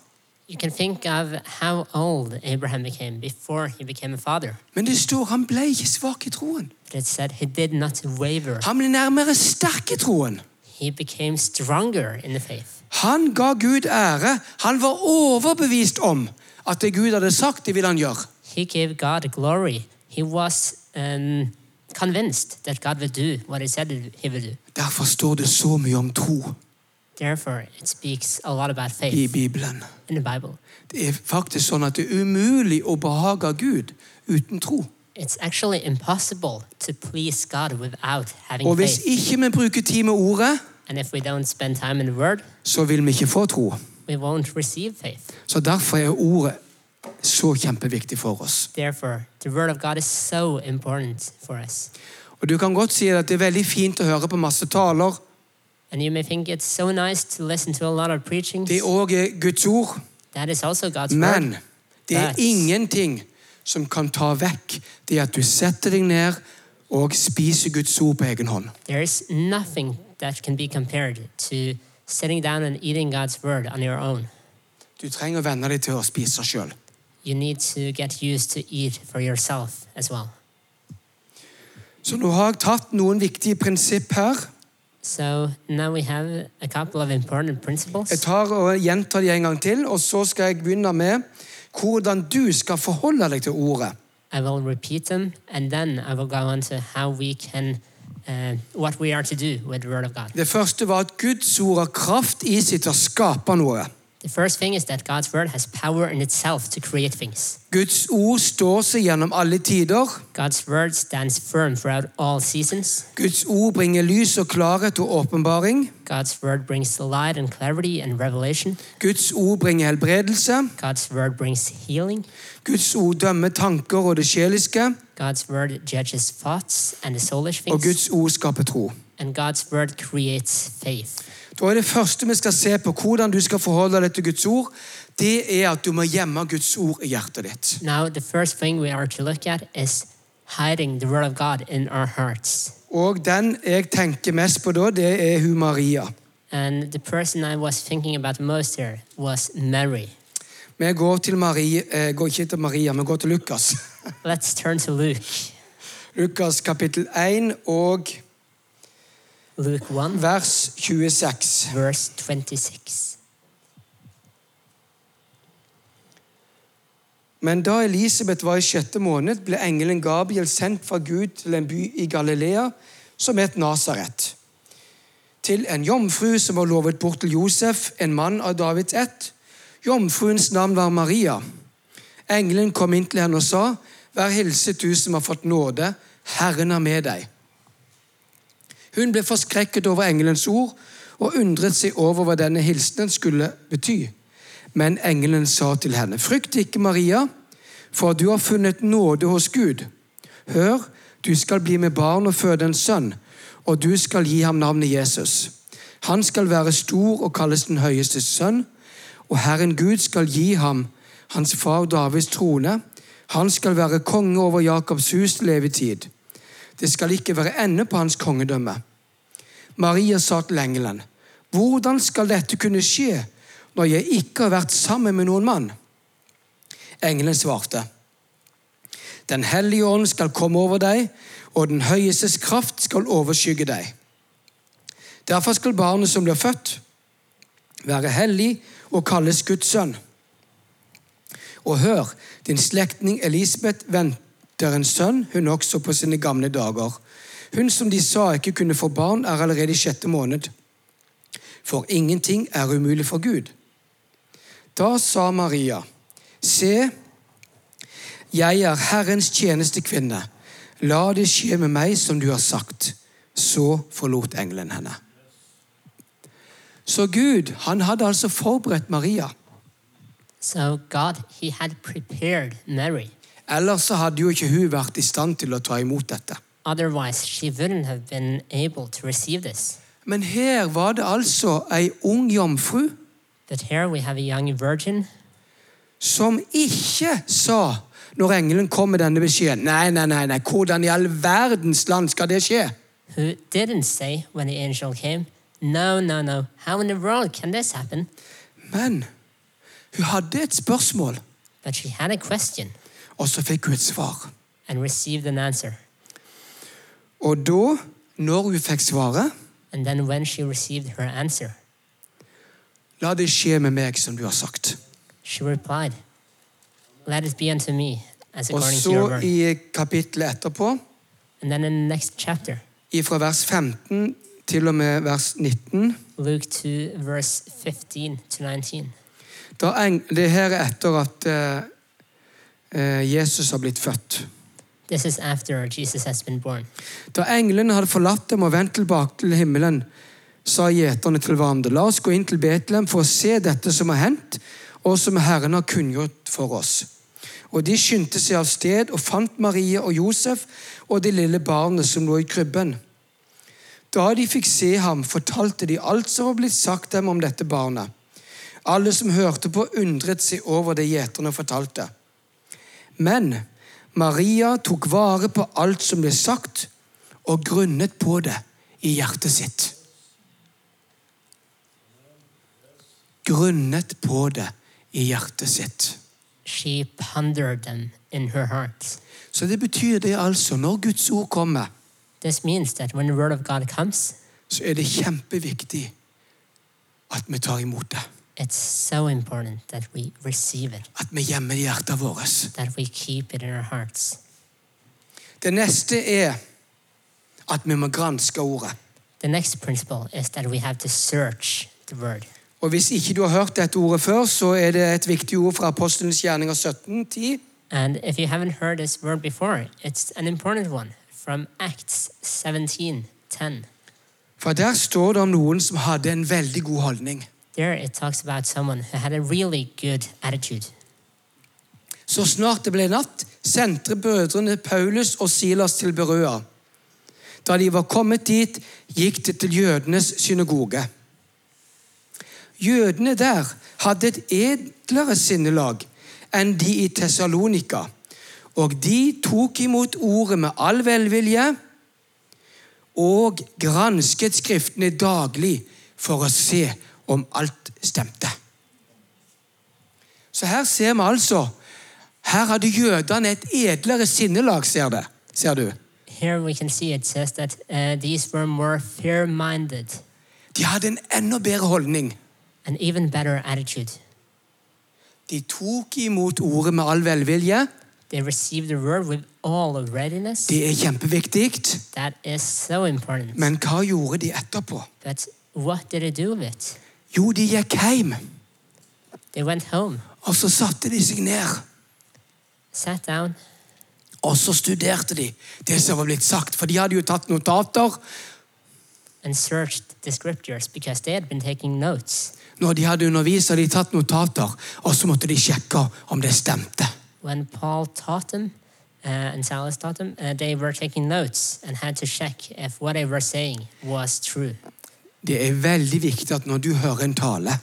Speaker 3: You can think of how old Abraham became before he became a father.
Speaker 2: Men det står han ble ikke svak i troen.
Speaker 3: But it said he did not waver.
Speaker 2: Han ble nærmere sterk i troen.
Speaker 3: He became stronger in the faith.
Speaker 2: Han ga Gud ære. Han var overbevist om at det Gud hadde sagt, det ville han gjøre.
Speaker 3: He gave God glory. He was um, convinced that God would do what he said he would do.
Speaker 2: Derfor står det så mye om tro
Speaker 3: Therefore, it speaks a lot about
Speaker 2: i Bibelen.
Speaker 3: in the Bible.
Speaker 2: Det er faktisk sånn at det er umulig å behage Gud uten tro.
Speaker 3: It's actually impossible to please God without having
Speaker 2: Og hvis
Speaker 3: faith.
Speaker 2: ikke vi bruker tid med ordet,
Speaker 3: And if we don't spend time in the Word,
Speaker 2: så vil vi ikke få tro.
Speaker 3: we won't receive faith.
Speaker 2: Så derfor er ordet så kjempeviktig for oss.
Speaker 3: Therefore, the Word of God is so important for us.
Speaker 2: Og Du kan godt si at det er veldig fint å høre på masse taler.
Speaker 3: And you may think it's so nice to listen to a lot of preachings.
Speaker 2: Det er òg Guds ord.
Speaker 3: That is also God's
Speaker 2: Men
Speaker 3: Word.
Speaker 2: det er ingenting som kan ta vekk det at du setter deg ned og spiser Guds ord på egen hånd.
Speaker 3: There is nothing that can be compared to sitting down and eating God's Word on your own.
Speaker 2: Du trenger å venne deg til å spise sjøl.
Speaker 3: You need to get used to eat for yourself as well.
Speaker 2: Så nå har jeg tatt noen viktige prinsipp her.
Speaker 3: So now we have a couple of important principles.
Speaker 2: Jeg tar og gjentar de en gang til, og så skal jeg begynne med hvordan du skal forholde deg til ordet.
Speaker 3: I will repeat them and then I will go on to how we can, uh, what we are to do with the Word of God.
Speaker 2: Det første var at Guds ord har kraft i sitt til å skape noe.
Speaker 3: The first thing is that God's Word has power in itself to create things.
Speaker 2: Guds ord står seg gjennom alle tider.
Speaker 3: God's Word stands firm throughout all seasons.
Speaker 2: Guds ord bringer lys og klarhet og åpenbaring.
Speaker 3: God's Word brings light and clarity and revelation.
Speaker 2: Guds ord bringer helbredelse.
Speaker 3: God's Word brings healing.
Speaker 2: Guds ord dømmer tanker og det sjeliske.
Speaker 3: God's Word judges thoughts and the soulish
Speaker 2: Og. Guds ord skaper tro.
Speaker 3: And God's Word creates faith.
Speaker 2: Da er Det første vi skal se på hvordan du skal forholde deg til Guds ord, det er at du må gjemme Guds ord i hjertet ditt.
Speaker 3: Now, the first thing we are to look at is hiding the Word of God in our hearts.
Speaker 2: Og den jeg tenker mest på da, det er hun Maria.
Speaker 3: And the person I was thinking about most here was Mary.
Speaker 2: Vi går til Marie, eh, går ikke til Maria, vi går til Lukas. [LAUGHS]
Speaker 3: Let's turn to Luke.
Speaker 2: Lukas kapittel 1 og
Speaker 3: Luke 1,
Speaker 2: vers 26.
Speaker 3: verse 26.
Speaker 2: Men da Elisabeth var i sjette måned, ble engelen Gabriel sendt fra Gud til en by i Galilea som het Nasaret. Til en jomfru som var lovet bort til Josef, en mann av Davids ett. Jomfruens navn var Maria. Engelen kom inn til henne og sa, Vær hilset, du som har fått nåde. Herren er med deg. Hun ble forskrekket over engelens ord og undret seg over hva denne hilsenen skulle bety. Men engelen sa til henne, frykt ikke, Maria, for du har funnet nåde hos Gud. Hør, du skal bli med barn og føde en sønn, og du skal gi ham navnet Jesus. Han skal være stor og kalles den høyeste sønn, og Herren Gud skal gi ham hans far Davids trone. Han skal være konge over Jakobs hus til evig tid. Det skal ikke være ende på hans kongedømme. Maria sa til engelen, hvordan skal dette kunne skje når jeg ikke har vært sammen med noen mann? Engelen svarte, Den hellige ånd skal komme over deg, og den høyestes kraft skal overskygge deg. Derfor skal barnet som blir født, være hellig og kalles Guds sønn. Og hør, din slektning Elisabeth venter en sønn, hun også på sine gamle dager. Hun som de sa ikke kunne få barn, er allerede i sjette måned. For ingenting er umulig for Gud. Da sa Maria, se, jeg er Herrens tjenestekvinne. La det skje med meg som du har sagt. Så forlot engelen henne. Så Gud, han hadde altså forberedt Maria.
Speaker 3: So God, He had prepared Mary.
Speaker 2: Ellers så hadde jo ikke hun vært i stand til å ta imot dette.
Speaker 3: Otherwise, she wouldn't have been able to receive this.
Speaker 2: Men her var det altså ei ung jomfru
Speaker 3: But here we have a young virgin
Speaker 2: som ikke sa, når engelen kom med denne beskjeden Nei, nei, nei, nei, hvordan i all verdens land skal det skje?
Speaker 3: who didn't say when the angel came, No, no, no. How in the world can this happen?
Speaker 2: Men hun hadde et spørsmål,
Speaker 3: But she had a question
Speaker 2: og så fikk hun et svar.
Speaker 3: and received an answer.
Speaker 2: Og da, når hun fikk svaret
Speaker 3: And then when she received her answer,
Speaker 2: La det skje med meg som du har sagt.
Speaker 3: she replied, Let it be unto me, as
Speaker 2: Og
Speaker 3: according to your
Speaker 2: så
Speaker 3: word.
Speaker 2: i kapittelet etterpå,
Speaker 3: And then in the next chapter,
Speaker 2: fra vers 15 til og med vers 19
Speaker 3: Luke 2, verse 15 to 19.
Speaker 2: da en, Det her er etter at eh, eh, Jesus har blitt født.
Speaker 3: This is after Jesus has been born.
Speaker 2: Da englene hadde forlatt dem og vendt tilbake til himmelen, sa gjeterne til hverandre, la oss gå inn til Betlehem for å se dette som har hendt, og som Herren har kunngjort for oss. Og de skyndte seg av sted og fant Marie og Josef og det lille barnet som lå i krybben. Da de fikk se ham, fortalte de alt som var blitt sagt dem om dette barnet. Alle som hørte på, undret seg over det gjeterne fortalte. Men Maria tok vare på alt som ble sagt, og grunnet på det i hjertet sitt. Grunnet på det i hjertet sitt.
Speaker 3: She pondered them in her heart.
Speaker 2: Så det betyr det altså, når Guds ord kommer,
Speaker 3: This means that when the word of God comes,
Speaker 2: så er det kjempeviktig at vi tar imot det.
Speaker 3: It's so important that we receive it,
Speaker 2: At vi gjemmer det i hjertet vårt.
Speaker 3: that we keep it in our hearts.
Speaker 2: Det neste er at vi må granske ordet.
Speaker 3: The next principle is that we have to search the word.
Speaker 2: Og Hvis ikke du har hørt dette ordet før, så er det et viktig ord fra Apostelens gjerninger 17.10.
Speaker 3: And if you haven't heard this word before, it's an important one from Acts 17:10.
Speaker 2: For der står det om noen som hadde en veldig god holdning.
Speaker 3: There it talks about someone who had a really good attitude.
Speaker 2: Så snart det ble natt, sendte brødrene Paulus og Silas til Berøa. Da de var kommet dit, gikk de til jødenes synagoge. Jødene der hadde et edlere sinnelag enn de i Tessalonika, og de tok imot ordet med all velvilje og gransket Skriftene daglig for å se om alt stemte. Så her ser vi altså Her hadde jødene et edlere sinnelag, ser, det, ser du.
Speaker 3: Here we can see it says that uh, these were more
Speaker 2: De hadde en enda bedre holdning.
Speaker 3: and even better attitude.
Speaker 2: De tok imot ordet med all velvilje.
Speaker 3: They received the word with all readiness.
Speaker 2: Det er kjempeviktig.
Speaker 3: That is so important.
Speaker 2: Men hva gjorde de etterpå?
Speaker 3: But what did they do with it?
Speaker 2: Jo, de gikk hjem,
Speaker 3: They went home,
Speaker 2: og så satte de seg ned.
Speaker 3: sat down,
Speaker 2: Og så studerte de det som var blitt sagt, for de hadde jo tatt notater.
Speaker 3: and searched the scriptures because they had been taking notes.
Speaker 2: Når de hadde undervist, hadde de tatt notater, og så måtte de sjekke om det stemte.
Speaker 3: When Paul taught them uh, and Silas taught them, uh, they were taking notes and had to check if what they were saying was true.
Speaker 2: Det er veldig viktig at når du hører en tale,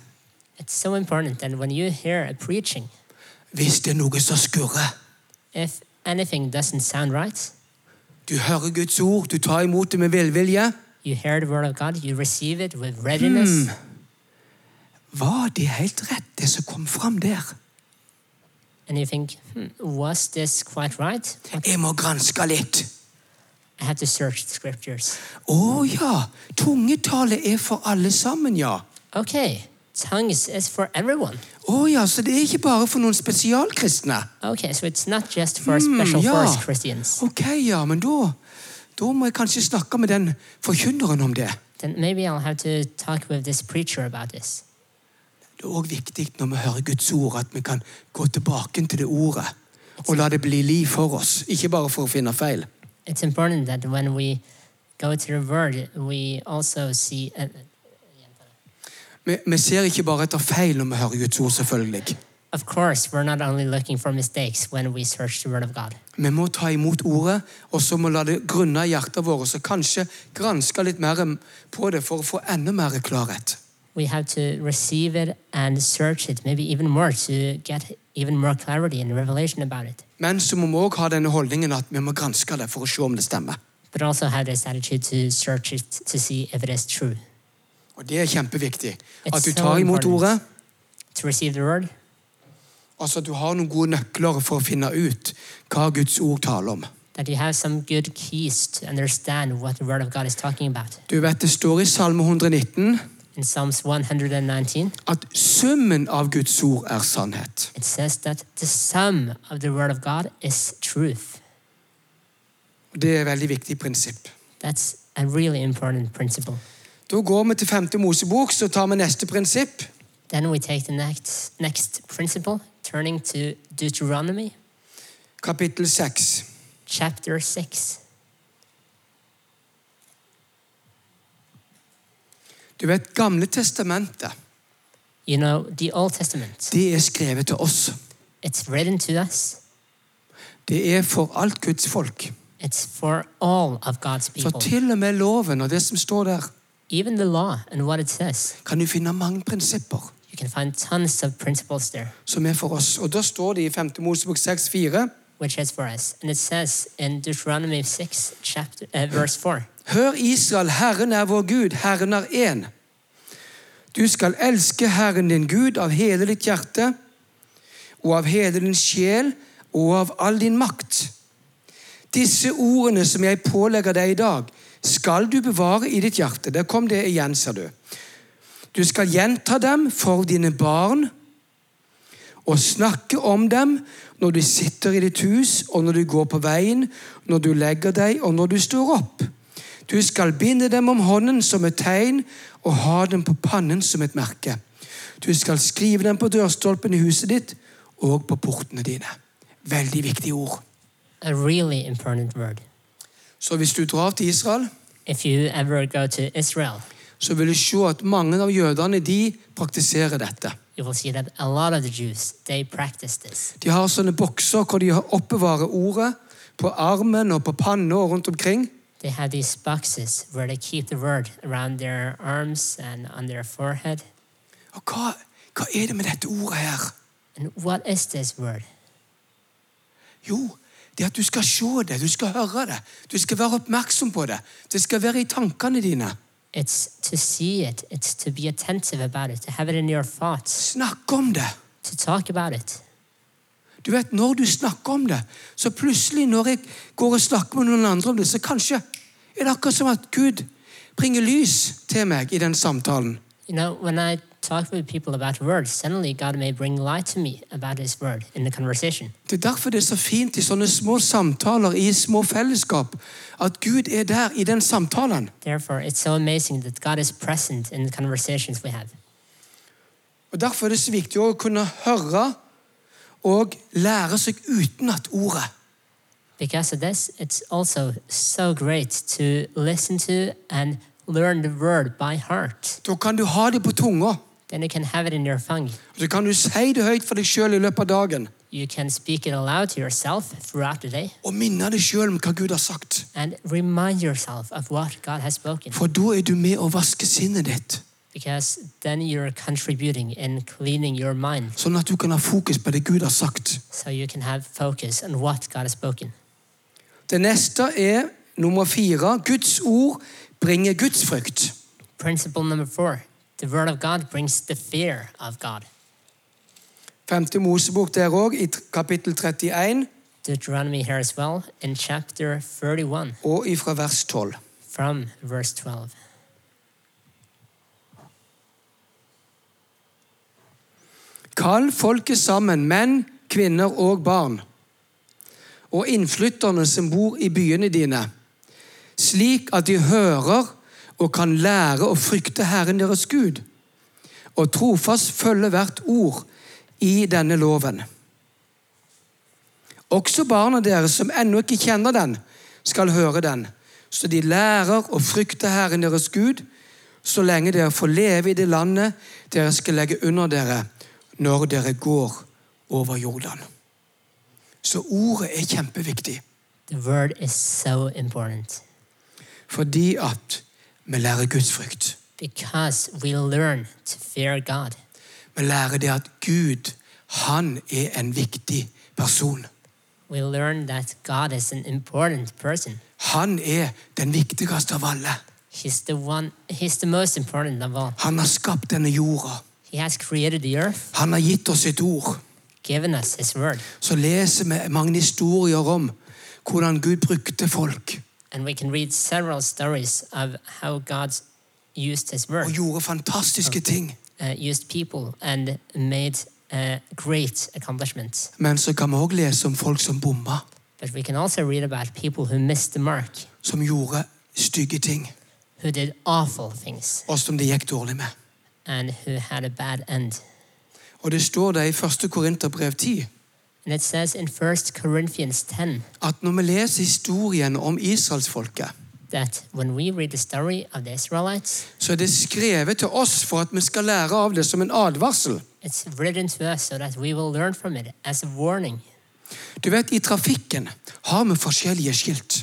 Speaker 3: so important that when you hear a preaching,
Speaker 2: hvis det er noe som skurrer
Speaker 3: if anything doesn't sound right,
Speaker 2: Du hører Guds ord, du tar imot det med velvilje.
Speaker 3: you hear the word of God, you receive it with readiness.
Speaker 2: Var det helt rett, det som kom fram der?
Speaker 3: Think, hmm, was this quite right?
Speaker 2: Jeg må granske litt.
Speaker 3: I had to search the scriptures.
Speaker 2: Å ja, tungetale er for alle sammen, ja.
Speaker 3: Okay, tongues is for everyone.
Speaker 2: Å ja, så det er ikke bare for noen spesialkristne.
Speaker 3: Okay, so it's not just for special
Speaker 2: ja.
Speaker 3: force Christians.
Speaker 2: Ok, ja, men da, da må jeg kanskje snakke med den forkynneren om det.
Speaker 3: Then maybe I'll have to talk with this preacher about this.
Speaker 2: Det er òg viktig når vi hører Guds ord, at vi kan gå tilbake til det ordet og la det bli liv for oss, ikke bare for å finne feil.
Speaker 3: It's important that when we go to the word, we also see. Uh,
Speaker 2: Vi, vi ser ikke bare etter feil når vi hører Guds ord, selvfølgelig.
Speaker 3: of course, we're not only looking for mistakes when we search the word of God.
Speaker 2: Vi må ta imot ordet, og så må la det grunne i hjertet vårt, og kanskje granske litt mer på det for å få enda mer klarhet.
Speaker 3: We have to receive it and search it, maybe even more, to get even more clarity and revelation about it.
Speaker 2: Men så må vi òg ha denne holdningen at vi må granske det for å se om det stemmer.
Speaker 3: But also have this attitude to search it to see if it is true.
Speaker 2: Og Det er kjempeviktig.
Speaker 3: It's
Speaker 2: At du
Speaker 3: so
Speaker 2: tar imot ordet,
Speaker 3: To receive the word,
Speaker 2: altså at du har noen gode nøkler for å finne ut hva Guds ord taler om.
Speaker 3: that you have some good keys to understand what the word of God is talking about.
Speaker 2: Du vet Det står i Salme 119
Speaker 3: In Psalms 119,
Speaker 2: at summen av Guds ord er sannhet.
Speaker 3: it says that the sum of the word of God is truth.
Speaker 2: Det er et veldig viktig prinsipp.
Speaker 3: That's a really important principle.
Speaker 2: Da går vi til 5. Mosebok, så tar vi neste prinsipp.
Speaker 3: Then we take the next, next principle, turning to Deuteronomy
Speaker 2: Kapittel 6.
Speaker 3: chapter 6.
Speaker 2: Du vet, Gamle testamentet
Speaker 3: You know, the Old Testament,
Speaker 2: det er skrevet til oss.
Speaker 3: it's written to us,
Speaker 2: Det er for alt Guds folk.
Speaker 3: it's for all of God's
Speaker 2: Så til og med loven og det som står der,
Speaker 3: Even the law and what it says,
Speaker 2: kan du finne mange prinsipper
Speaker 3: you can find tons of principles there.
Speaker 2: som er for oss. Og da står det i 5. Mosebok 6, 4.
Speaker 3: which is for us. And it says in Deuteronomy 6, chapter, uh, verse 4
Speaker 2: Hør Israel, Herren er vår Gud, Herren er én. Du skal elske Herren din Gud av hele ditt hjerte og av hele din sjel og av all din makt. Disse ordene som jeg pålegger deg i dag, skal du bevare i ditt hjerte. Der kom det igjen, sa du. Du skal gjenta dem for dine barn og snakke om dem når du sitter i ditt hus, og når du går på veien, når du legger deg, og når du står opp. Du skal binde dem om hånden som et tegn og ha dem på pannen som et merke. Du skal skrive dem på dørstolpen i huset ditt og på portene dine. Veldig viktige ord.
Speaker 3: a really important word.
Speaker 2: Så hvis du drar til Israel,
Speaker 3: If you ever go to Israel,
Speaker 2: så vil du se at mange av jødene de praktiserer dette.
Speaker 3: you will see that a lot of the Jews they practice this.
Speaker 2: De har sånne bokser hvor de oppbevarer ordet på armen og på panna rundt omkring.
Speaker 3: They have these boxes where they keep the word around their arms and on their forehead.
Speaker 2: Og hva, hva er det med dette ordet her?
Speaker 3: And what is this word?
Speaker 2: Jo, det er at du skal se det, du skal høre det. Du skal være oppmerksom på det. Det skal være i tankene dine.
Speaker 3: It's to see it, it's to be attentive about it, to have it in your thoughts,
Speaker 2: Snakk om det.
Speaker 3: to talk about it.
Speaker 2: Du vet, Når du snakker om det, så plutselig når jeg går og snakker med noen andre om det, så kanskje er det akkurat som at Gud bringer lys til meg i den samtalen.
Speaker 3: You know, when I talk with people about words, suddenly God may bring light to me about His word in the conversation.
Speaker 2: Det er derfor det er så fint i sånne små samtaler, i små fellesskap, at Gud er der i den samtalen.
Speaker 3: Therefore, it's so amazing that God is present in the conversations we have.
Speaker 2: Og Derfor er det så viktig å kunne høre og lære seg utenat ordet.
Speaker 3: Because of this, it's also so great to listen to and learn the word by heart,
Speaker 2: Da kan du ha det på tunga.
Speaker 3: then you can have it in your tongue.
Speaker 2: Så kan du si det høyt for deg sjøl i løpet av dagen.
Speaker 3: You can speak it aloud to yourself throughout the day
Speaker 2: Og minne deg sjøl om hva Gud har sagt.
Speaker 3: and remind yourself of what God has spoken.
Speaker 2: For da er du med å vaske sinnet ditt,
Speaker 3: Because then you're contributing in cleaning your mind
Speaker 2: sånn at du kan ha fokus på det Gud har sagt.
Speaker 3: so you can have focus on what God has spoken.
Speaker 2: Det neste er nummer fire. Guds ord bringer Guds frykt.
Speaker 3: Principle number four the word of God brings the fear of God.
Speaker 2: Femte Mosebok der òg, i kapittel 31
Speaker 3: Deuteronomy here as well in chapter 31
Speaker 2: og ifra vers 12.
Speaker 3: from verse 12.
Speaker 2: Kall folket sammen, menn, kvinner og barn, og innflytterne som bor i byene dine, slik at de hører og kan lære å frykte Herren deres Gud, og trofast følge hvert ord i denne loven. Også barna deres som ennå ikke kjenner den, skal høre den, så de lærer å frykte Herren deres Gud, så lenge dere får leve i det landet dere skal legge under dere når dere går over Jordan. Så ordet er kjempeviktig,
Speaker 3: The word is so important
Speaker 2: fordi at vi lærer Guds frykt.
Speaker 3: because we learn to fear God.
Speaker 2: Vi lærer det at Gud, han er en viktig person.
Speaker 3: We learn that God is an important person.
Speaker 2: Han er den viktigste av alle.
Speaker 3: He's the one he's the most important of all.
Speaker 2: Han har skapt denne jorda. Han har gitt oss sitt ord. Så leser vi mange historier om hvordan Gud brukte folk og gjorde fantastiske ting.
Speaker 3: uh, uh.
Speaker 2: Men så kan vi òg lese om folk som bomba.
Speaker 3: But we can also read about people who missed the mark,
Speaker 2: som gjorde stygge ting,
Speaker 3: who did awful things,
Speaker 2: og som det gikk dårlig med.
Speaker 3: And who had a bad end.
Speaker 2: Og det står der i 1. Korinterbrev 10
Speaker 3: And it says in 1 Corinthians 10
Speaker 2: at når vi leser historien om israelsfolket,
Speaker 3: that when we read the story of the Israelites,
Speaker 2: så er det skrevet til oss for at vi skal lære av det som en advarsel.
Speaker 3: it's written to us so that we will learn from it as a warning.
Speaker 2: Du vet, I trafikken har vi forskjellige skilt.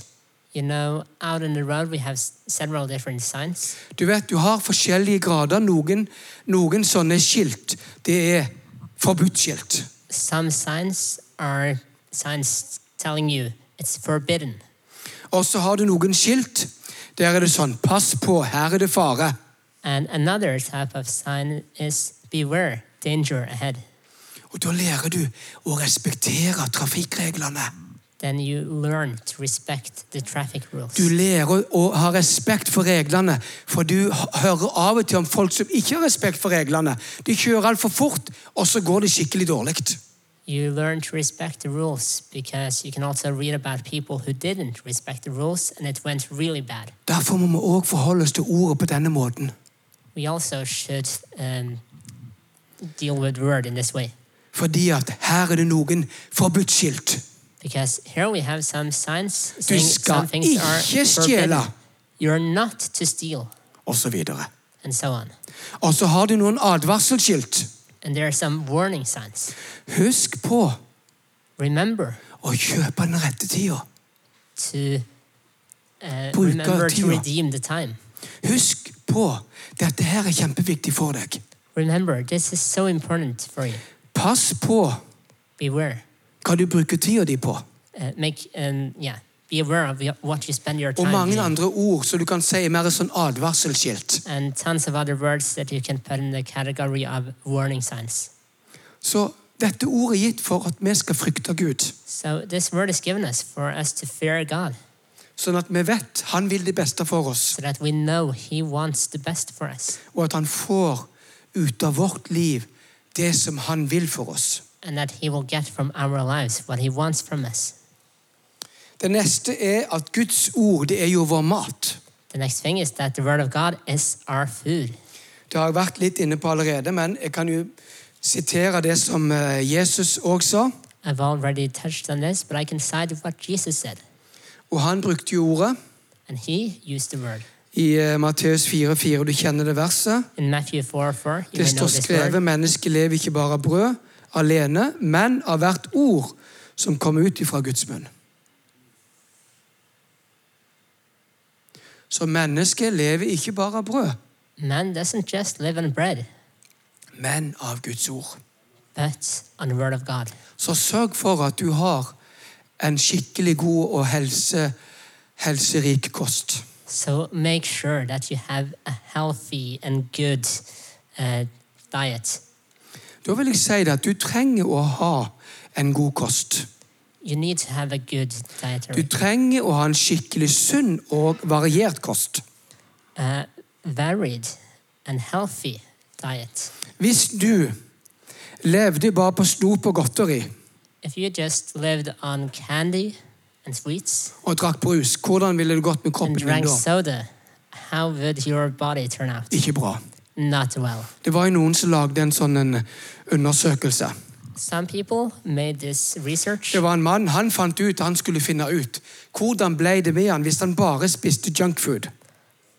Speaker 3: You know, out on the road we have several different signs.
Speaker 2: Du vet, du har forskjellige grader. Noen, noen sånne skilt, det er forbudt-skilt.
Speaker 3: Some signs are signs telling you it's forbidden.
Speaker 2: Og så har du noen skilt. Der er det sånn Pass på, her er det fare.
Speaker 3: And another type of sign is beware, danger ahead.
Speaker 2: Og da lærer du å respektere trafikkreglene.
Speaker 3: Then you learn to respect the traffic rules.
Speaker 2: Du lærer å ha respekt for reglene, for du hører av og til om folk som ikke har respekt for reglene. De kjører altfor fort, og så går det skikkelig dårlig.
Speaker 3: You learn to respect the rules because you can also read about people who didn't respect the rules and it went really bad.
Speaker 2: Derfor må vi også forholde oss til ordet på denne måten.
Speaker 3: We also should um, deal with word in this way
Speaker 2: Fordi at her er det noen forbudt-skilt.
Speaker 3: Because here we have some signs
Speaker 2: Du
Speaker 3: saying
Speaker 2: skal
Speaker 3: some things are
Speaker 2: ikke
Speaker 3: forbidden.
Speaker 2: stjele,
Speaker 3: You're not to steal
Speaker 2: osv.
Speaker 3: and so on.
Speaker 2: Og så har du noen advarselskilt.
Speaker 3: And there are some warning signs.
Speaker 2: Husk på
Speaker 3: Remember
Speaker 2: å kjøpe den rette tida.
Speaker 3: to uh,
Speaker 2: Bruka
Speaker 3: remember to
Speaker 2: tida.
Speaker 3: redeem the time.
Speaker 2: Husk på dette her er kjempeviktig for deg.
Speaker 3: Remember, this is so important for you.
Speaker 2: Pass på
Speaker 3: Beware.
Speaker 2: Hva du bruker tida di på.
Speaker 3: Uh, make um, yeah. Be aware of what you spend your
Speaker 2: Og mange andre ord som du kan si mer sånn advarselskilt.
Speaker 3: and tons of other words that you can put in the category of warning signs.
Speaker 2: Så dette ordet er gitt for at vi skal frykte Gud.
Speaker 3: So this word is given us for us to fear God,
Speaker 2: Sånn at vi vet han vil det beste for oss,
Speaker 3: so that we know He wants the best for us,
Speaker 2: og at han får ut av vårt liv det som han vil for oss.
Speaker 3: And that He will get from our lives what He wants from us.
Speaker 2: Det neste er at Guds ord det er jo vår mat.
Speaker 3: The next thing is that the Word of God is our food.
Speaker 2: Det har jeg vært litt inne på allerede, men jeg kan jo sitere det som eh, Jesus òg sa.
Speaker 3: I've already touched on this, but I can cite what Jesus said,
Speaker 2: Og han brukte jo ordet
Speaker 3: and He used the word.
Speaker 2: I uh, Matteus 4,4, du kjenner det verset.
Speaker 3: In Matthew 4 4, you
Speaker 2: Det står skrevet mennesket lever ikke bare av brød alene, men av hvert ord som kommer ut ifra Guds munn. Så mennesket lever ikke bare av brød,
Speaker 3: Man doesn't just live on bread,
Speaker 2: men av Guds ord.
Speaker 3: but on the word of God.
Speaker 2: Så sørg for at du har en skikkelig god og helse, helserik kost.
Speaker 3: So make sure that you have a healthy and good uh, diet.
Speaker 2: Da vil jeg si det at du trenger å ha en god kost. Du trenger å ha en skikkelig sunn og variert kost.
Speaker 3: uh, varied and healthy diet.
Speaker 2: Hvis du levde bare på snop og godteri
Speaker 3: If you just lived on candy and sweets
Speaker 2: og drakk brus, hvordan ville det gått med kroppen din da?
Speaker 3: soda, how would your body turn out?
Speaker 2: Ikke bra.
Speaker 3: Not well.
Speaker 2: Det var noen som lagde en sånn en undersøkelse.
Speaker 3: Some people made this research.
Speaker 2: Det var en mann, Han fant ut, han skulle finne ut hvordan ble det med han hvis han bare spiste junkfood.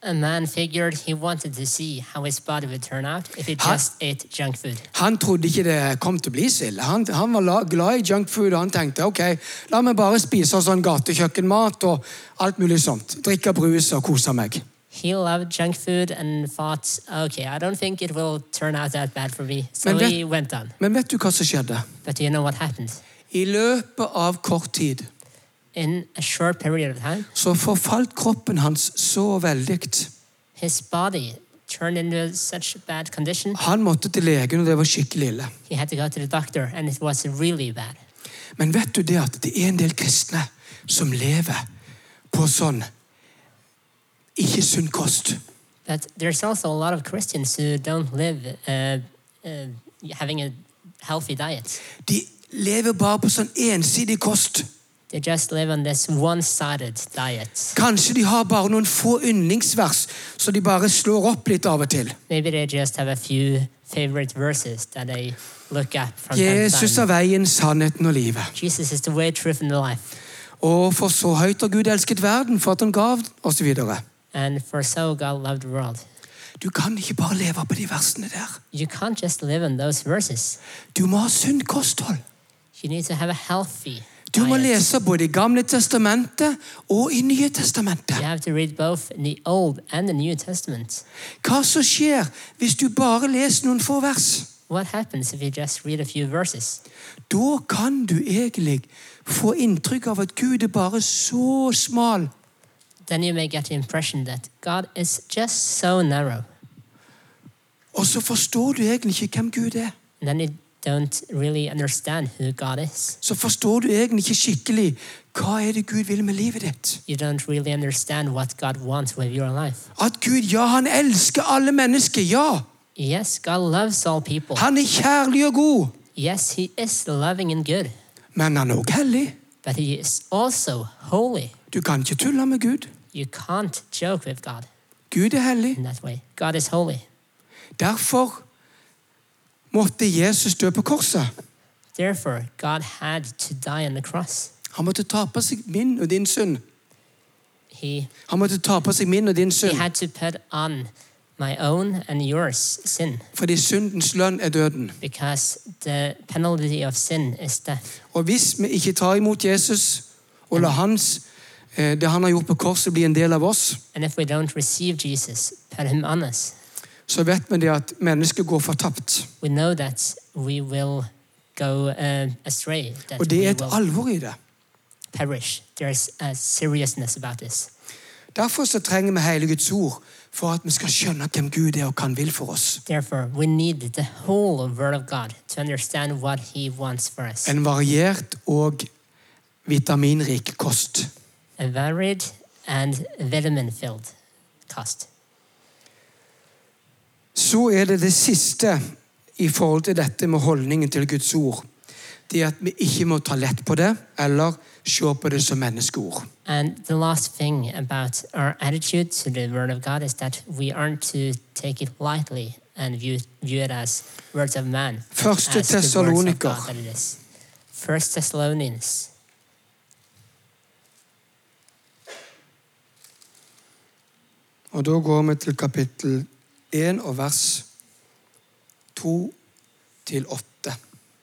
Speaker 3: A man figured he wanted to see how his body would turn out if he
Speaker 2: Huh?
Speaker 3: just ate junk food.
Speaker 2: Han trodde ikke det kom til å bli så ille. Han, han var la- glad i junkfood, og han tenkte ok, la meg bare spise sånn gatekjøkkenmat og alt mulig sånt. Drikke brus og kose meg.
Speaker 3: He loved junk food and thought, okay, I don't think it will turn out that bad for me. So
Speaker 2: Men vet-
Speaker 3: he went on.
Speaker 2: Men vet du hva som skjedde?
Speaker 3: But do you know what happened?
Speaker 2: I løpet av kort tid
Speaker 3: In a short period of time,
Speaker 2: så forfalt kroppen hans så veldig.
Speaker 3: his body turned into such bad condition,
Speaker 2: Han måtte til legen, og det var skikkelig ille.
Speaker 3: he had to go to the doctor, and it was really bad.
Speaker 2: Men vet du det at det er en del kristne som lever på sånn ikke sunn kost?
Speaker 3: But there's also a lot of Christians who don't live uh, uh, having a healthy diet.
Speaker 2: De lever bare på sånn ensidig kost.
Speaker 3: They just live on this one-sided diet.
Speaker 2: Kanskje de har bare noen få yndlingsvers, så de bare slår opp litt av og til.
Speaker 3: Maybe they just have a few favorite verses that they look at from
Speaker 2: Jesus
Speaker 3: time.
Speaker 2: er veien, sannheten og livet.
Speaker 3: Jesus is the way, truth, and the life.
Speaker 2: Og for så høyt har Gud elsket verden, for at han gav, osv.
Speaker 3: And for so God loved the world.
Speaker 2: Du kan ikke bare leve på de versene der.
Speaker 3: You can't just live on those verses.
Speaker 2: Du må ha sunt kosthold.
Speaker 3: You need to have a healthy
Speaker 2: Du må lese både i Gamle testamentet og i Nye testamentet.
Speaker 3: You have to read both the Old and the New Testament.
Speaker 2: Hva som skjer hvis du bare leser noen få vers?
Speaker 3: What happens if you just read a few verses?
Speaker 2: Da kan du egentlig få inntrykk av at Gud er bare så smal.
Speaker 3: Then you may get the impression that God is just so narrow.
Speaker 2: Og så forstår du egentlig ikke hvem Gud er.
Speaker 3: And then you don't really understand who God is.
Speaker 2: Så forstår du egentlig ikke skikkelig hva er det Gud vil med livet ditt.
Speaker 3: You don't really understand what God wants with your life.
Speaker 2: At Gud, ja, han elsker alle mennesker, ja.
Speaker 3: Yes, God loves all people.
Speaker 2: Han er kjærlig og god.
Speaker 3: Yes, He is loving and good,
Speaker 2: Men han er også hellig.
Speaker 3: but He is also holy.
Speaker 2: Du kan ikke tulle med Gud.
Speaker 3: You can't joke with God
Speaker 2: Gud er hellig.
Speaker 3: in that way. God is holy.
Speaker 2: Derfor måtte Jesus dø på korset.
Speaker 3: Therefore, God had to die on the cross.
Speaker 2: Han måtte ta på seg min og din synd.
Speaker 3: He,
Speaker 2: Han måtte ta på seg min og din
Speaker 3: he
Speaker 2: synd.
Speaker 3: had to put on my own and yours sin
Speaker 2: Fordi syndens lønn er døden.
Speaker 3: because the penalty of sin is death.
Speaker 2: Og hvis vi ikke tar imot Jesus og lar hans, eh, det han har gjort på korset, blir en del av oss,
Speaker 3: Jesus, us,
Speaker 2: så vet vi det at mennesket går fortapt.
Speaker 3: go uh, astray,
Speaker 2: Og det er et alvor i det.
Speaker 3: perish. There's a seriousness about this.
Speaker 2: Derfor så trenger vi hele Guds ord for at vi skal skjønne hvem Gud er og hva han vil for oss. En variert og vitaminrik kost.
Speaker 3: A varied and vitamin filled kost.
Speaker 2: Så er det det siste i forhold til dette med holdningen til Guds ord. Det at vi ikke må ta lett på det eller se på det som menneskeord.
Speaker 3: And the last thing about our attitude to the Word of God is that we aren't to take it lightly and view, view it as words of man.
Speaker 2: Første Tessaloniker.
Speaker 3: First Thessalonians
Speaker 2: Og da går vi til kapittel 1 og vers 2 til 8.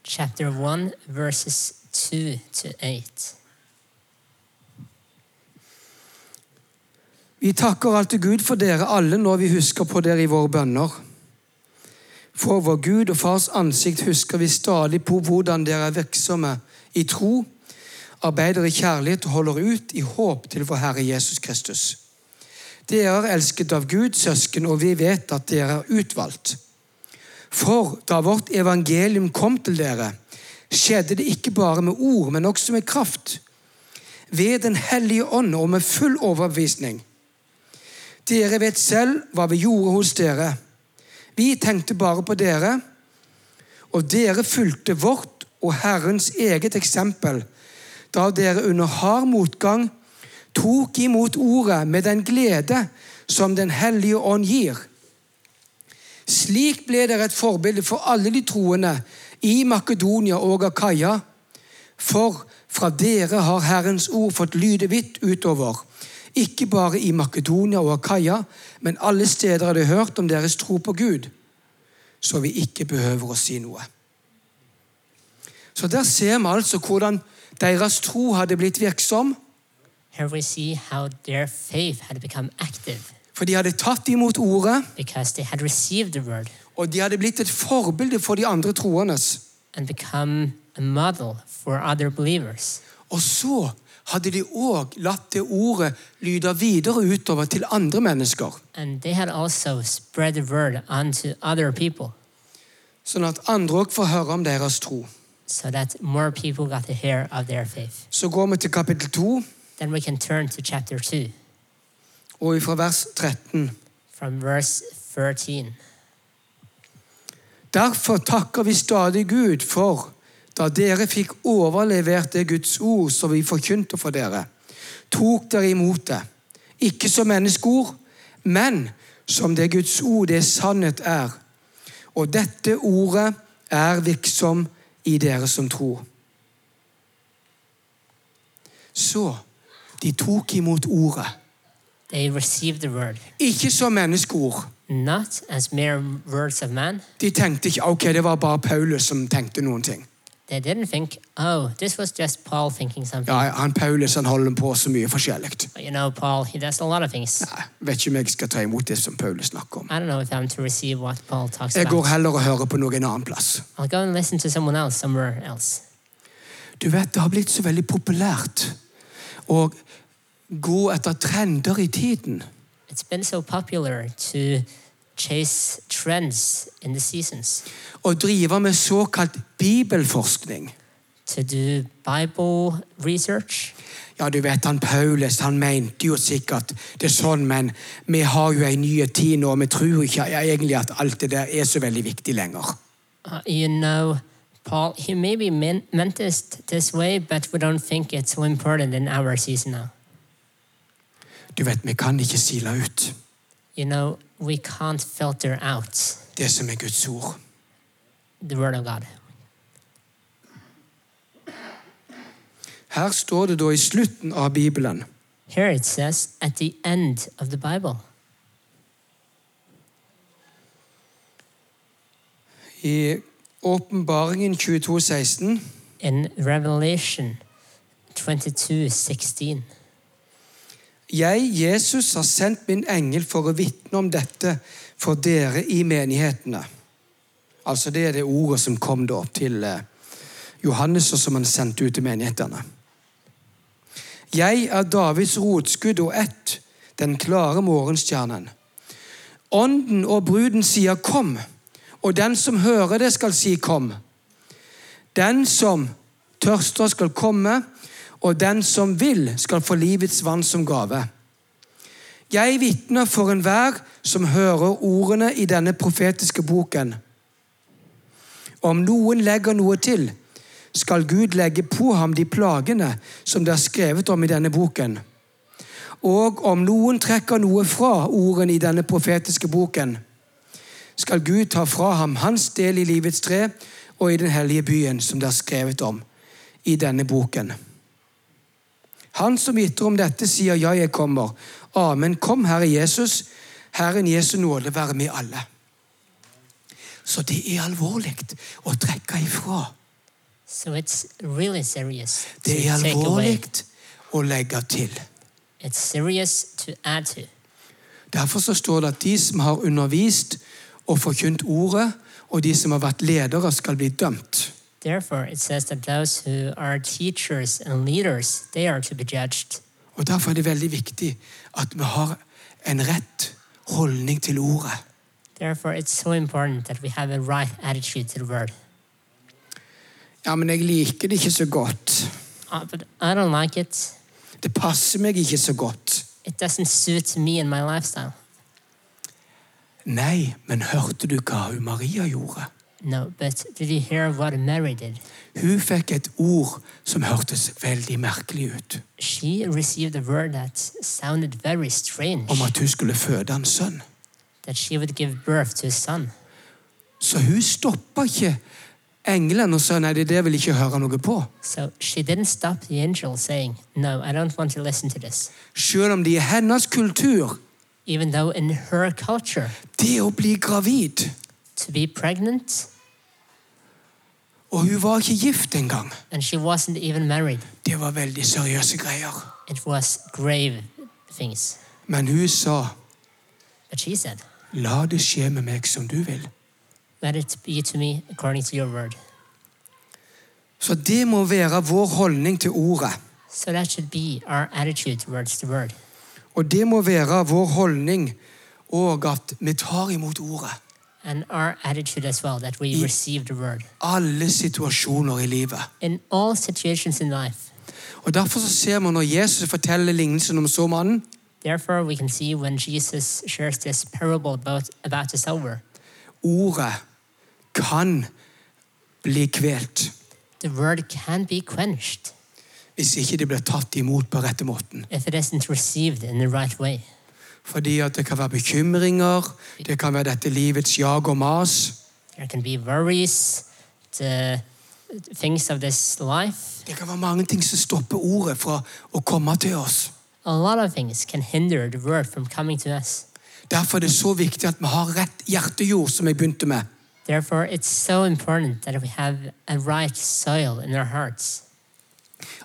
Speaker 3: Chapter 1, verses 2 to 8.
Speaker 2: Vi takker alltid Gud for dere alle når vi husker på dere i våre bønner. For vår Gud og Fars ansikt husker vi stadig på hvordan dere er virksomme i tro, arbeider i kjærlighet og holder ut i håp til vår Herre Jesus Kristus. Dere er elsket av Gud, søsken, og vi vet at dere er utvalgt. For da vårt evangelium kom til dere, skjedde det ikke bare med ord, men også med kraft, ved Den hellige ånd og med full overbevisning. Dere vet selv hva vi gjorde hos dere. Vi tenkte bare på dere, og dere fulgte vårt og Herrens eget eksempel da dere under hard motgang tok imot ordet med den glede som Den hellige ånd gir. Slik ble dere et forbilde for alle de troende i Makedonia og Akaya. For fra dere har Herrens ord fått lyde vidt utover. Ikke bare i Makedonia og Akaya, men alle steder har de hørt om deres tro på Gud. Så vi ikke behøver å si noe. Så der ser vi altså hvordan deres tro hadde blitt virksom.
Speaker 3: Here we see how their faith had become active
Speaker 2: For de hadde tatt imot ordet,
Speaker 3: because they had received the word
Speaker 2: og de hadde blitt et forbilde for de andre troendes.
Speaker 3: and become a model for other believers.
Speaker 2: Og så hadde de òg latt det ordet lyde videre utover til andre mennesker.
Speaker 3: And they had also spread the word onto other people
Speaker 2: Sånn at andre òg får høre om deres tro.
Speaker 3: so that more people got to hear of their faith.
Speaker 2: Så går vi til kapittel 2,
Speaker 3: Then we can turn to chapter 2
Speaker 2: og fra vers 13.
Speaker 3: from verse 13.
Speaker 2: Derfor takker vi stadig Gud for da dere fikk overlevert det Guds ord som vi forkynte for dere, tok dere imot det, ikke som menneskeord, men som det Guds ord det sannhet er. Og dette ordet er virksom i dere som tror. Så de tok imot ordet,
Speaker 3: They received the word,
Speaker 2: ikke som menneskeord.
Speaker 3: not as mere words of man.
Speaker 2: De tenkte ikke ok, det var bare Paulus som tenkte noen ting.
Speaker 3: They didn't think, oh, this was just Paul thinking something.
Speaker 2: Ja, han Paulus han holder på så mye forskjellig.
Speaker 3: You know, Paul, he does a lot of things.
Speaker 2: Nei, vet ikke om jeg skal ta imot det som Paulus snakker om.
Speaker 3: I don't know if I'm to receive what Paul talks
Speaker 2: Jeg går heller og hører på noen annen plass.
Speaker 3: I'll go and listen to someone else somewhere else.
Speaker 2: Du vet, Det har blitt så veldig populært å gå etter trender i tiden.
Speaker 3: It's been so popular to chase trends in the seasons,
Speaker 2: Å drive med såkalt bibelforskning.
Speaker 3: to do Bible research.
Speaker 2: Ja, du vet, han Paulus han mente jo sikkert det er sånn, men vi har jo en ny tid nå, og vi tror ikke egentlig at alt det der er så veldig viktig lenger.
Speaker 3: Uh, you know, Paul, he maybe meant this this way, but we don't think it's so important in our season now.
Speaker 2: Du vet, vi kan ikke sile ut
Speaker 3: You know, we can't filter out
Speaker 2: det som er Guds ord.
Speaker 3: the Word of God.
Speaker 2: Her står det da i slutten av Bibelen
Speaker 3: Here it says at the end of the Bible.
Speaker 2: i Åpenbaringen 22, 16
Speaker 3: In Revelation 22 16.
Speaker 2: Jeg, Jesus, har sendt min engel for å vitne om dette for dere i menighetene. Altså Det er det ordet som kom da til eh, Johannes, og som han sendte ut til menighetene. Jeg er Davids rotskudd og ett, den klare morgenstjernen. Ånden og bruden sier 'kom', og den som hører det, skal si 'kom'. Den som tørster, skal komme, og den som vil, skal få livets vann som gave. Jeg vitner for enhver som hører ordene i denne profetiske boken. Om noen legger noe til, skal Gud legge på ham de plagene som det er skrevet om i denne boken. Og om noen trekker noe fra ordene i denne profetiske boken, skal Gud ta fra ham hans del i livets tre og i den hellige byen som det er skrevet om i denne boken. Han som vitner om dette, sier ja, jeg kommer. Amen. Kom, Herre Jesus. Herren Jesu nåde være med alle. Så det er alvorlig å trekke ifra.
Speaker 3: So it's really serious
Speaker 2: Det er alvorlig å legge til.
Speaker 3: It's serious to add to.
Speaker 2: Derfor så står det at de som har undervist og forkynt ordet, og de som har vært ledere, skal bli dømt.
Speaker 3: Therefore, it says that those who are teachers and leaders, they are to be judged.
Speaker 2: Og Derfor er det veldig viktig at vi har en rett holdning til ordet.
Speaker 3: Therefore, it's so important that we have a right attitude to the word.
Speaker 2: Ja, men jeg liker det ikke så godt.
Speaker 3: Uh, but I don't like it.
Speaker 2: Det passer meg ikke så godt.
Speaker 3: It doesn't suit me and my lifestyle.
Speaker 2: Nei, men hørte du hva hun Maria gjorde?
Speaker 3: No, but did you hear what Mary did?
Speaker 2: Hun fikk et ord som hørtes veldig merkelig ut.
Speaker 3: She received a word that sounded very strange
Speaker 2: Om at hun skulle føde en sønn.
Speaker 3: that she would give birth to a son.
Speaker 2: Så hun stoppa ikke engelen og sa nei, det der vil jeg ikke høre noe på.
Speaker 3: So she didn't stop the angel saying, No, I don't want to listen to this.
Speaker 2: Selv om det er hennes kultur,
Speaker 3: Even though in her culture,
Speaker 2: det å bli gravid
Speaker 3: to be pregnant,
Speaker 2: Og hun var ikke gift engang.
Speaker 3: and she wasn't even married,
Speaker 2: Det var veldig seriøse greier.
Speaker 3: it was grave things.
Speaker 2: Men hun sa,
Speaker 3: But she said,
Speaker 2: la det skje med meg som du vil.
Speaker 3: Let it be to me according to your word.
Speaker 2: Så det må være vår holdning til ordet.
Speaker 3: So that should be our attitude towards the word.
Speaker 2: Og det må være vår holdning og at vi tar imot ordet.
Speaker 3: And our attitude as well, that we
Speaker 2: I-
Speaker 3: receive the word.
Speaker 2: Alle situasjoner i livet.
Speaker 3: In all situations in life.
Speaker 2: Og Derfor så ser man når Jesus forteller lignelsen om såmannen,
Speaker 3: Therefore, we can see when Jesus shares this parable about, about the sower,
Speaker 2: ordet kan bli kvelt
Speaker 3: the word can be quenched
Speaker 2: hvis ikke det blir tatt imot på rette måten.
Speaker 3: if it isn't received in the right way.
Speaker 2: Fordi at det kan være bekymringer, det kan være dette livets jag og mas.
Speaker 3: There can be worries, the things of this life.
Speaker 2: Det kan være mange ting som stopper ordet fra å komme til oss.
Speaker 3: A lot of things can hinder the word from coming to us.
Speaker 2: Derfor er det så viktig at vi har rett hjertejord, som jeg begynte med.
Speaker 3: Therefore, it's so important that we have a right soil in our hearts,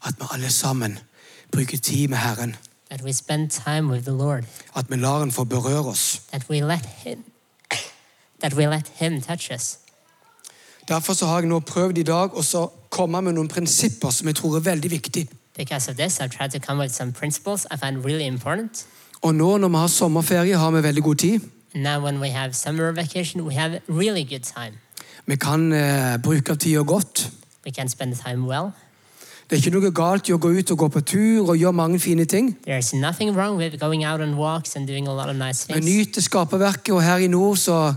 Speaker 2: At vi alle sammen bruker tid med Herren.
Speaker 3: That we spend time with the Lord,
Speaker 2: At vi lar Han få berøre oss.
Speaker 3: that we let Him, that we let Him touch us.
Speaker 2: Derfor så har jeg nå prøvd i dag å komme med noen prinsipper som jeg tror er veldig viktige.
Speaker 3: Because of this, I've tried to come with some principles I find really important.
Speaker 2: Og nå når vi har sommerferie, har vi veldig god tid.
Speaker 3: Now, when we have summer vacation, we have really good time.
Speaker 2: Vi kan eh, bruke tida godt.
Speaker 3: We can spend time well.
Speaker 2: Det er ikke noe galt i å gå ut og gå på tur og gjøre mange fine ting.
Speaker 3: There's nothing wrong with going out on walks and doing a lot of nice
Speaker 2: Vi
Speaker 3: things.
Speaker 2: skaperverket, og her i nord så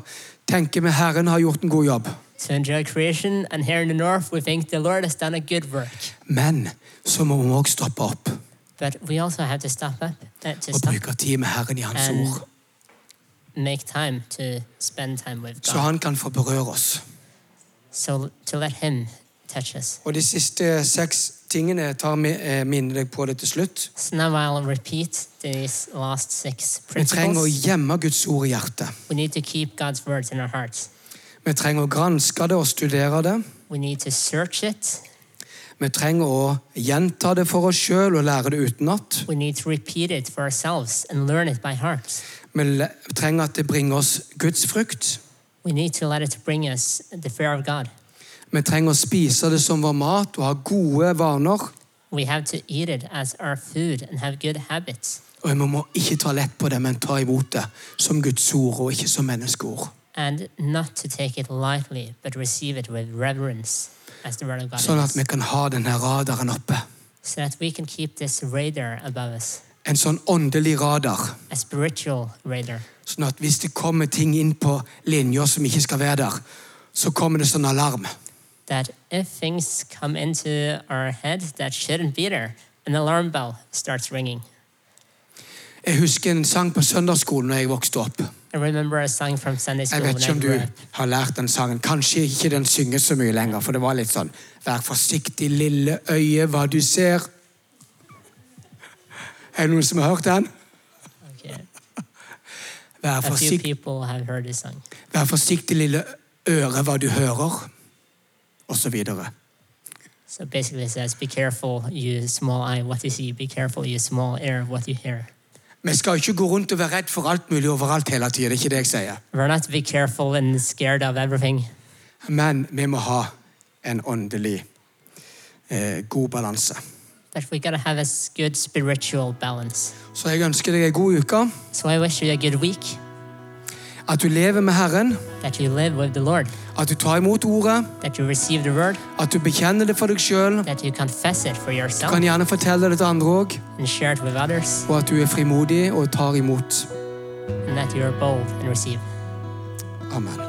Speaker 2: tenker vi Herren har gjort en god jobb.
Speaker 3: To enjoy creation, and here in the north, we think the Lord has done a good work.
Speaker 2: Men så må vi også stoppe opp
Speaker 3: But we also have to stop up, uh, to
Speaker 2: og
Speaker 3: stop
Speaker 2: bruke tid med Herren i Hans ord,
Speaker 3: make time to spend time with
Speaker 2: så Han kan få berøre oss.
Speaker 3: So to let Him touch us.
Speaker 2: Og de siste seks tingene tar med, eh, minner deg på det til slutt.
Speaker 3: So now I'll repeat these last six
Speaker 2: Vi trenger å gjemme Guds ord i hjertet.
Speaker 3: We need to keep God's words in our hearts.
Speaker 2: Vi trenger å granske det og studere det.
Speaker 3: We need to search it.
Speaker 2: Vi trenger å gjenta det for oss sjøl og lære det utenat.
Speaker 3: We need to repeat it for ourselves and learn it by heart.
Speaker 2: Vi trenger at det bringer oss Guds frukt.
Speaker 3: We need to let it bring us the fear of God.
Speaker 2: Vi trenger å spise det som vår mat og ha gode vaner.
Speaker 3: We have to eat it as our food and have good habits.
Speaker 2: Og vi må ikke ta lett på det, men ta imot det som Guds ord og ikke som menneskeord.
Speaker 3: And not to take it lightly, but receive it with reverence as the word of God
Speaker 2: Sånn at vi kan ha denne radaren oppe.
Speaker 3: So that we can keep this radar above us,
Speaker 2: En sånn åndelig radar.
Speaker 3: a spiritual radar.
Speaker 2: Sånn at hvis det kommer ting inn på linjer som ikke skal være der, så kommer det sånn alarm.
Speaker 3: That if things come into our head that shouldn't be there, an alarm bell starts ringing.
Speaker 2: Jeg husker en sang på søndagsskolen da jeg vokste opp.
Speaker 3: I remember a song from Sunday
Speaker 2: Jeg
Speaker 3: school
Speaker 2: vet
Speaker 3: when
Speaker 2: ikke om du
Speaker 3: grew up.
Speaker 2: har lært den sangen. Kanskje ikke den synges så mye lenger, for det var litt sånn Vær forsiktig, lille øye, hva du ser. Er det noen som har hørt den?
Speaker 3: Okay.
Speaker 2: Vær
Speaker 3: A few
Speaker 2: forsiktig,
Speaker 3: people have heard this song.
Speaker 2: vær forsiktig lille øre, hva du hører, videre.
Speaker 3: So basically it says, be careful, you small eye, what you see. Be careful, you small ear, what you hear.
Speaker 2: Vi skal ikke gå rundt og være redd for alt mulig overalt hele tida. Det er ikke det jeg sier.
Speaker 3: We're not to be careful and scared of everything,
Speaker 2: Men vi må ha en åndelig eh, god balanse.
Speaker 3: but we gotta have a good spiritual balance.
Speaker 2: Så jeg ønsker deg ei god uke.
Speaker 3: So I wish you a good week,
Speaker 2: at du lever med Herren. At du tar imot ordet.
Speaker 3: Word.
Speaker 2: At du bekjenner det for deg sjøl. Du kan gjerne fortelle det til andre òg. Og at du er frimodig og tar imot.
Speaker 3: And that you.
Speaker 2: Amen.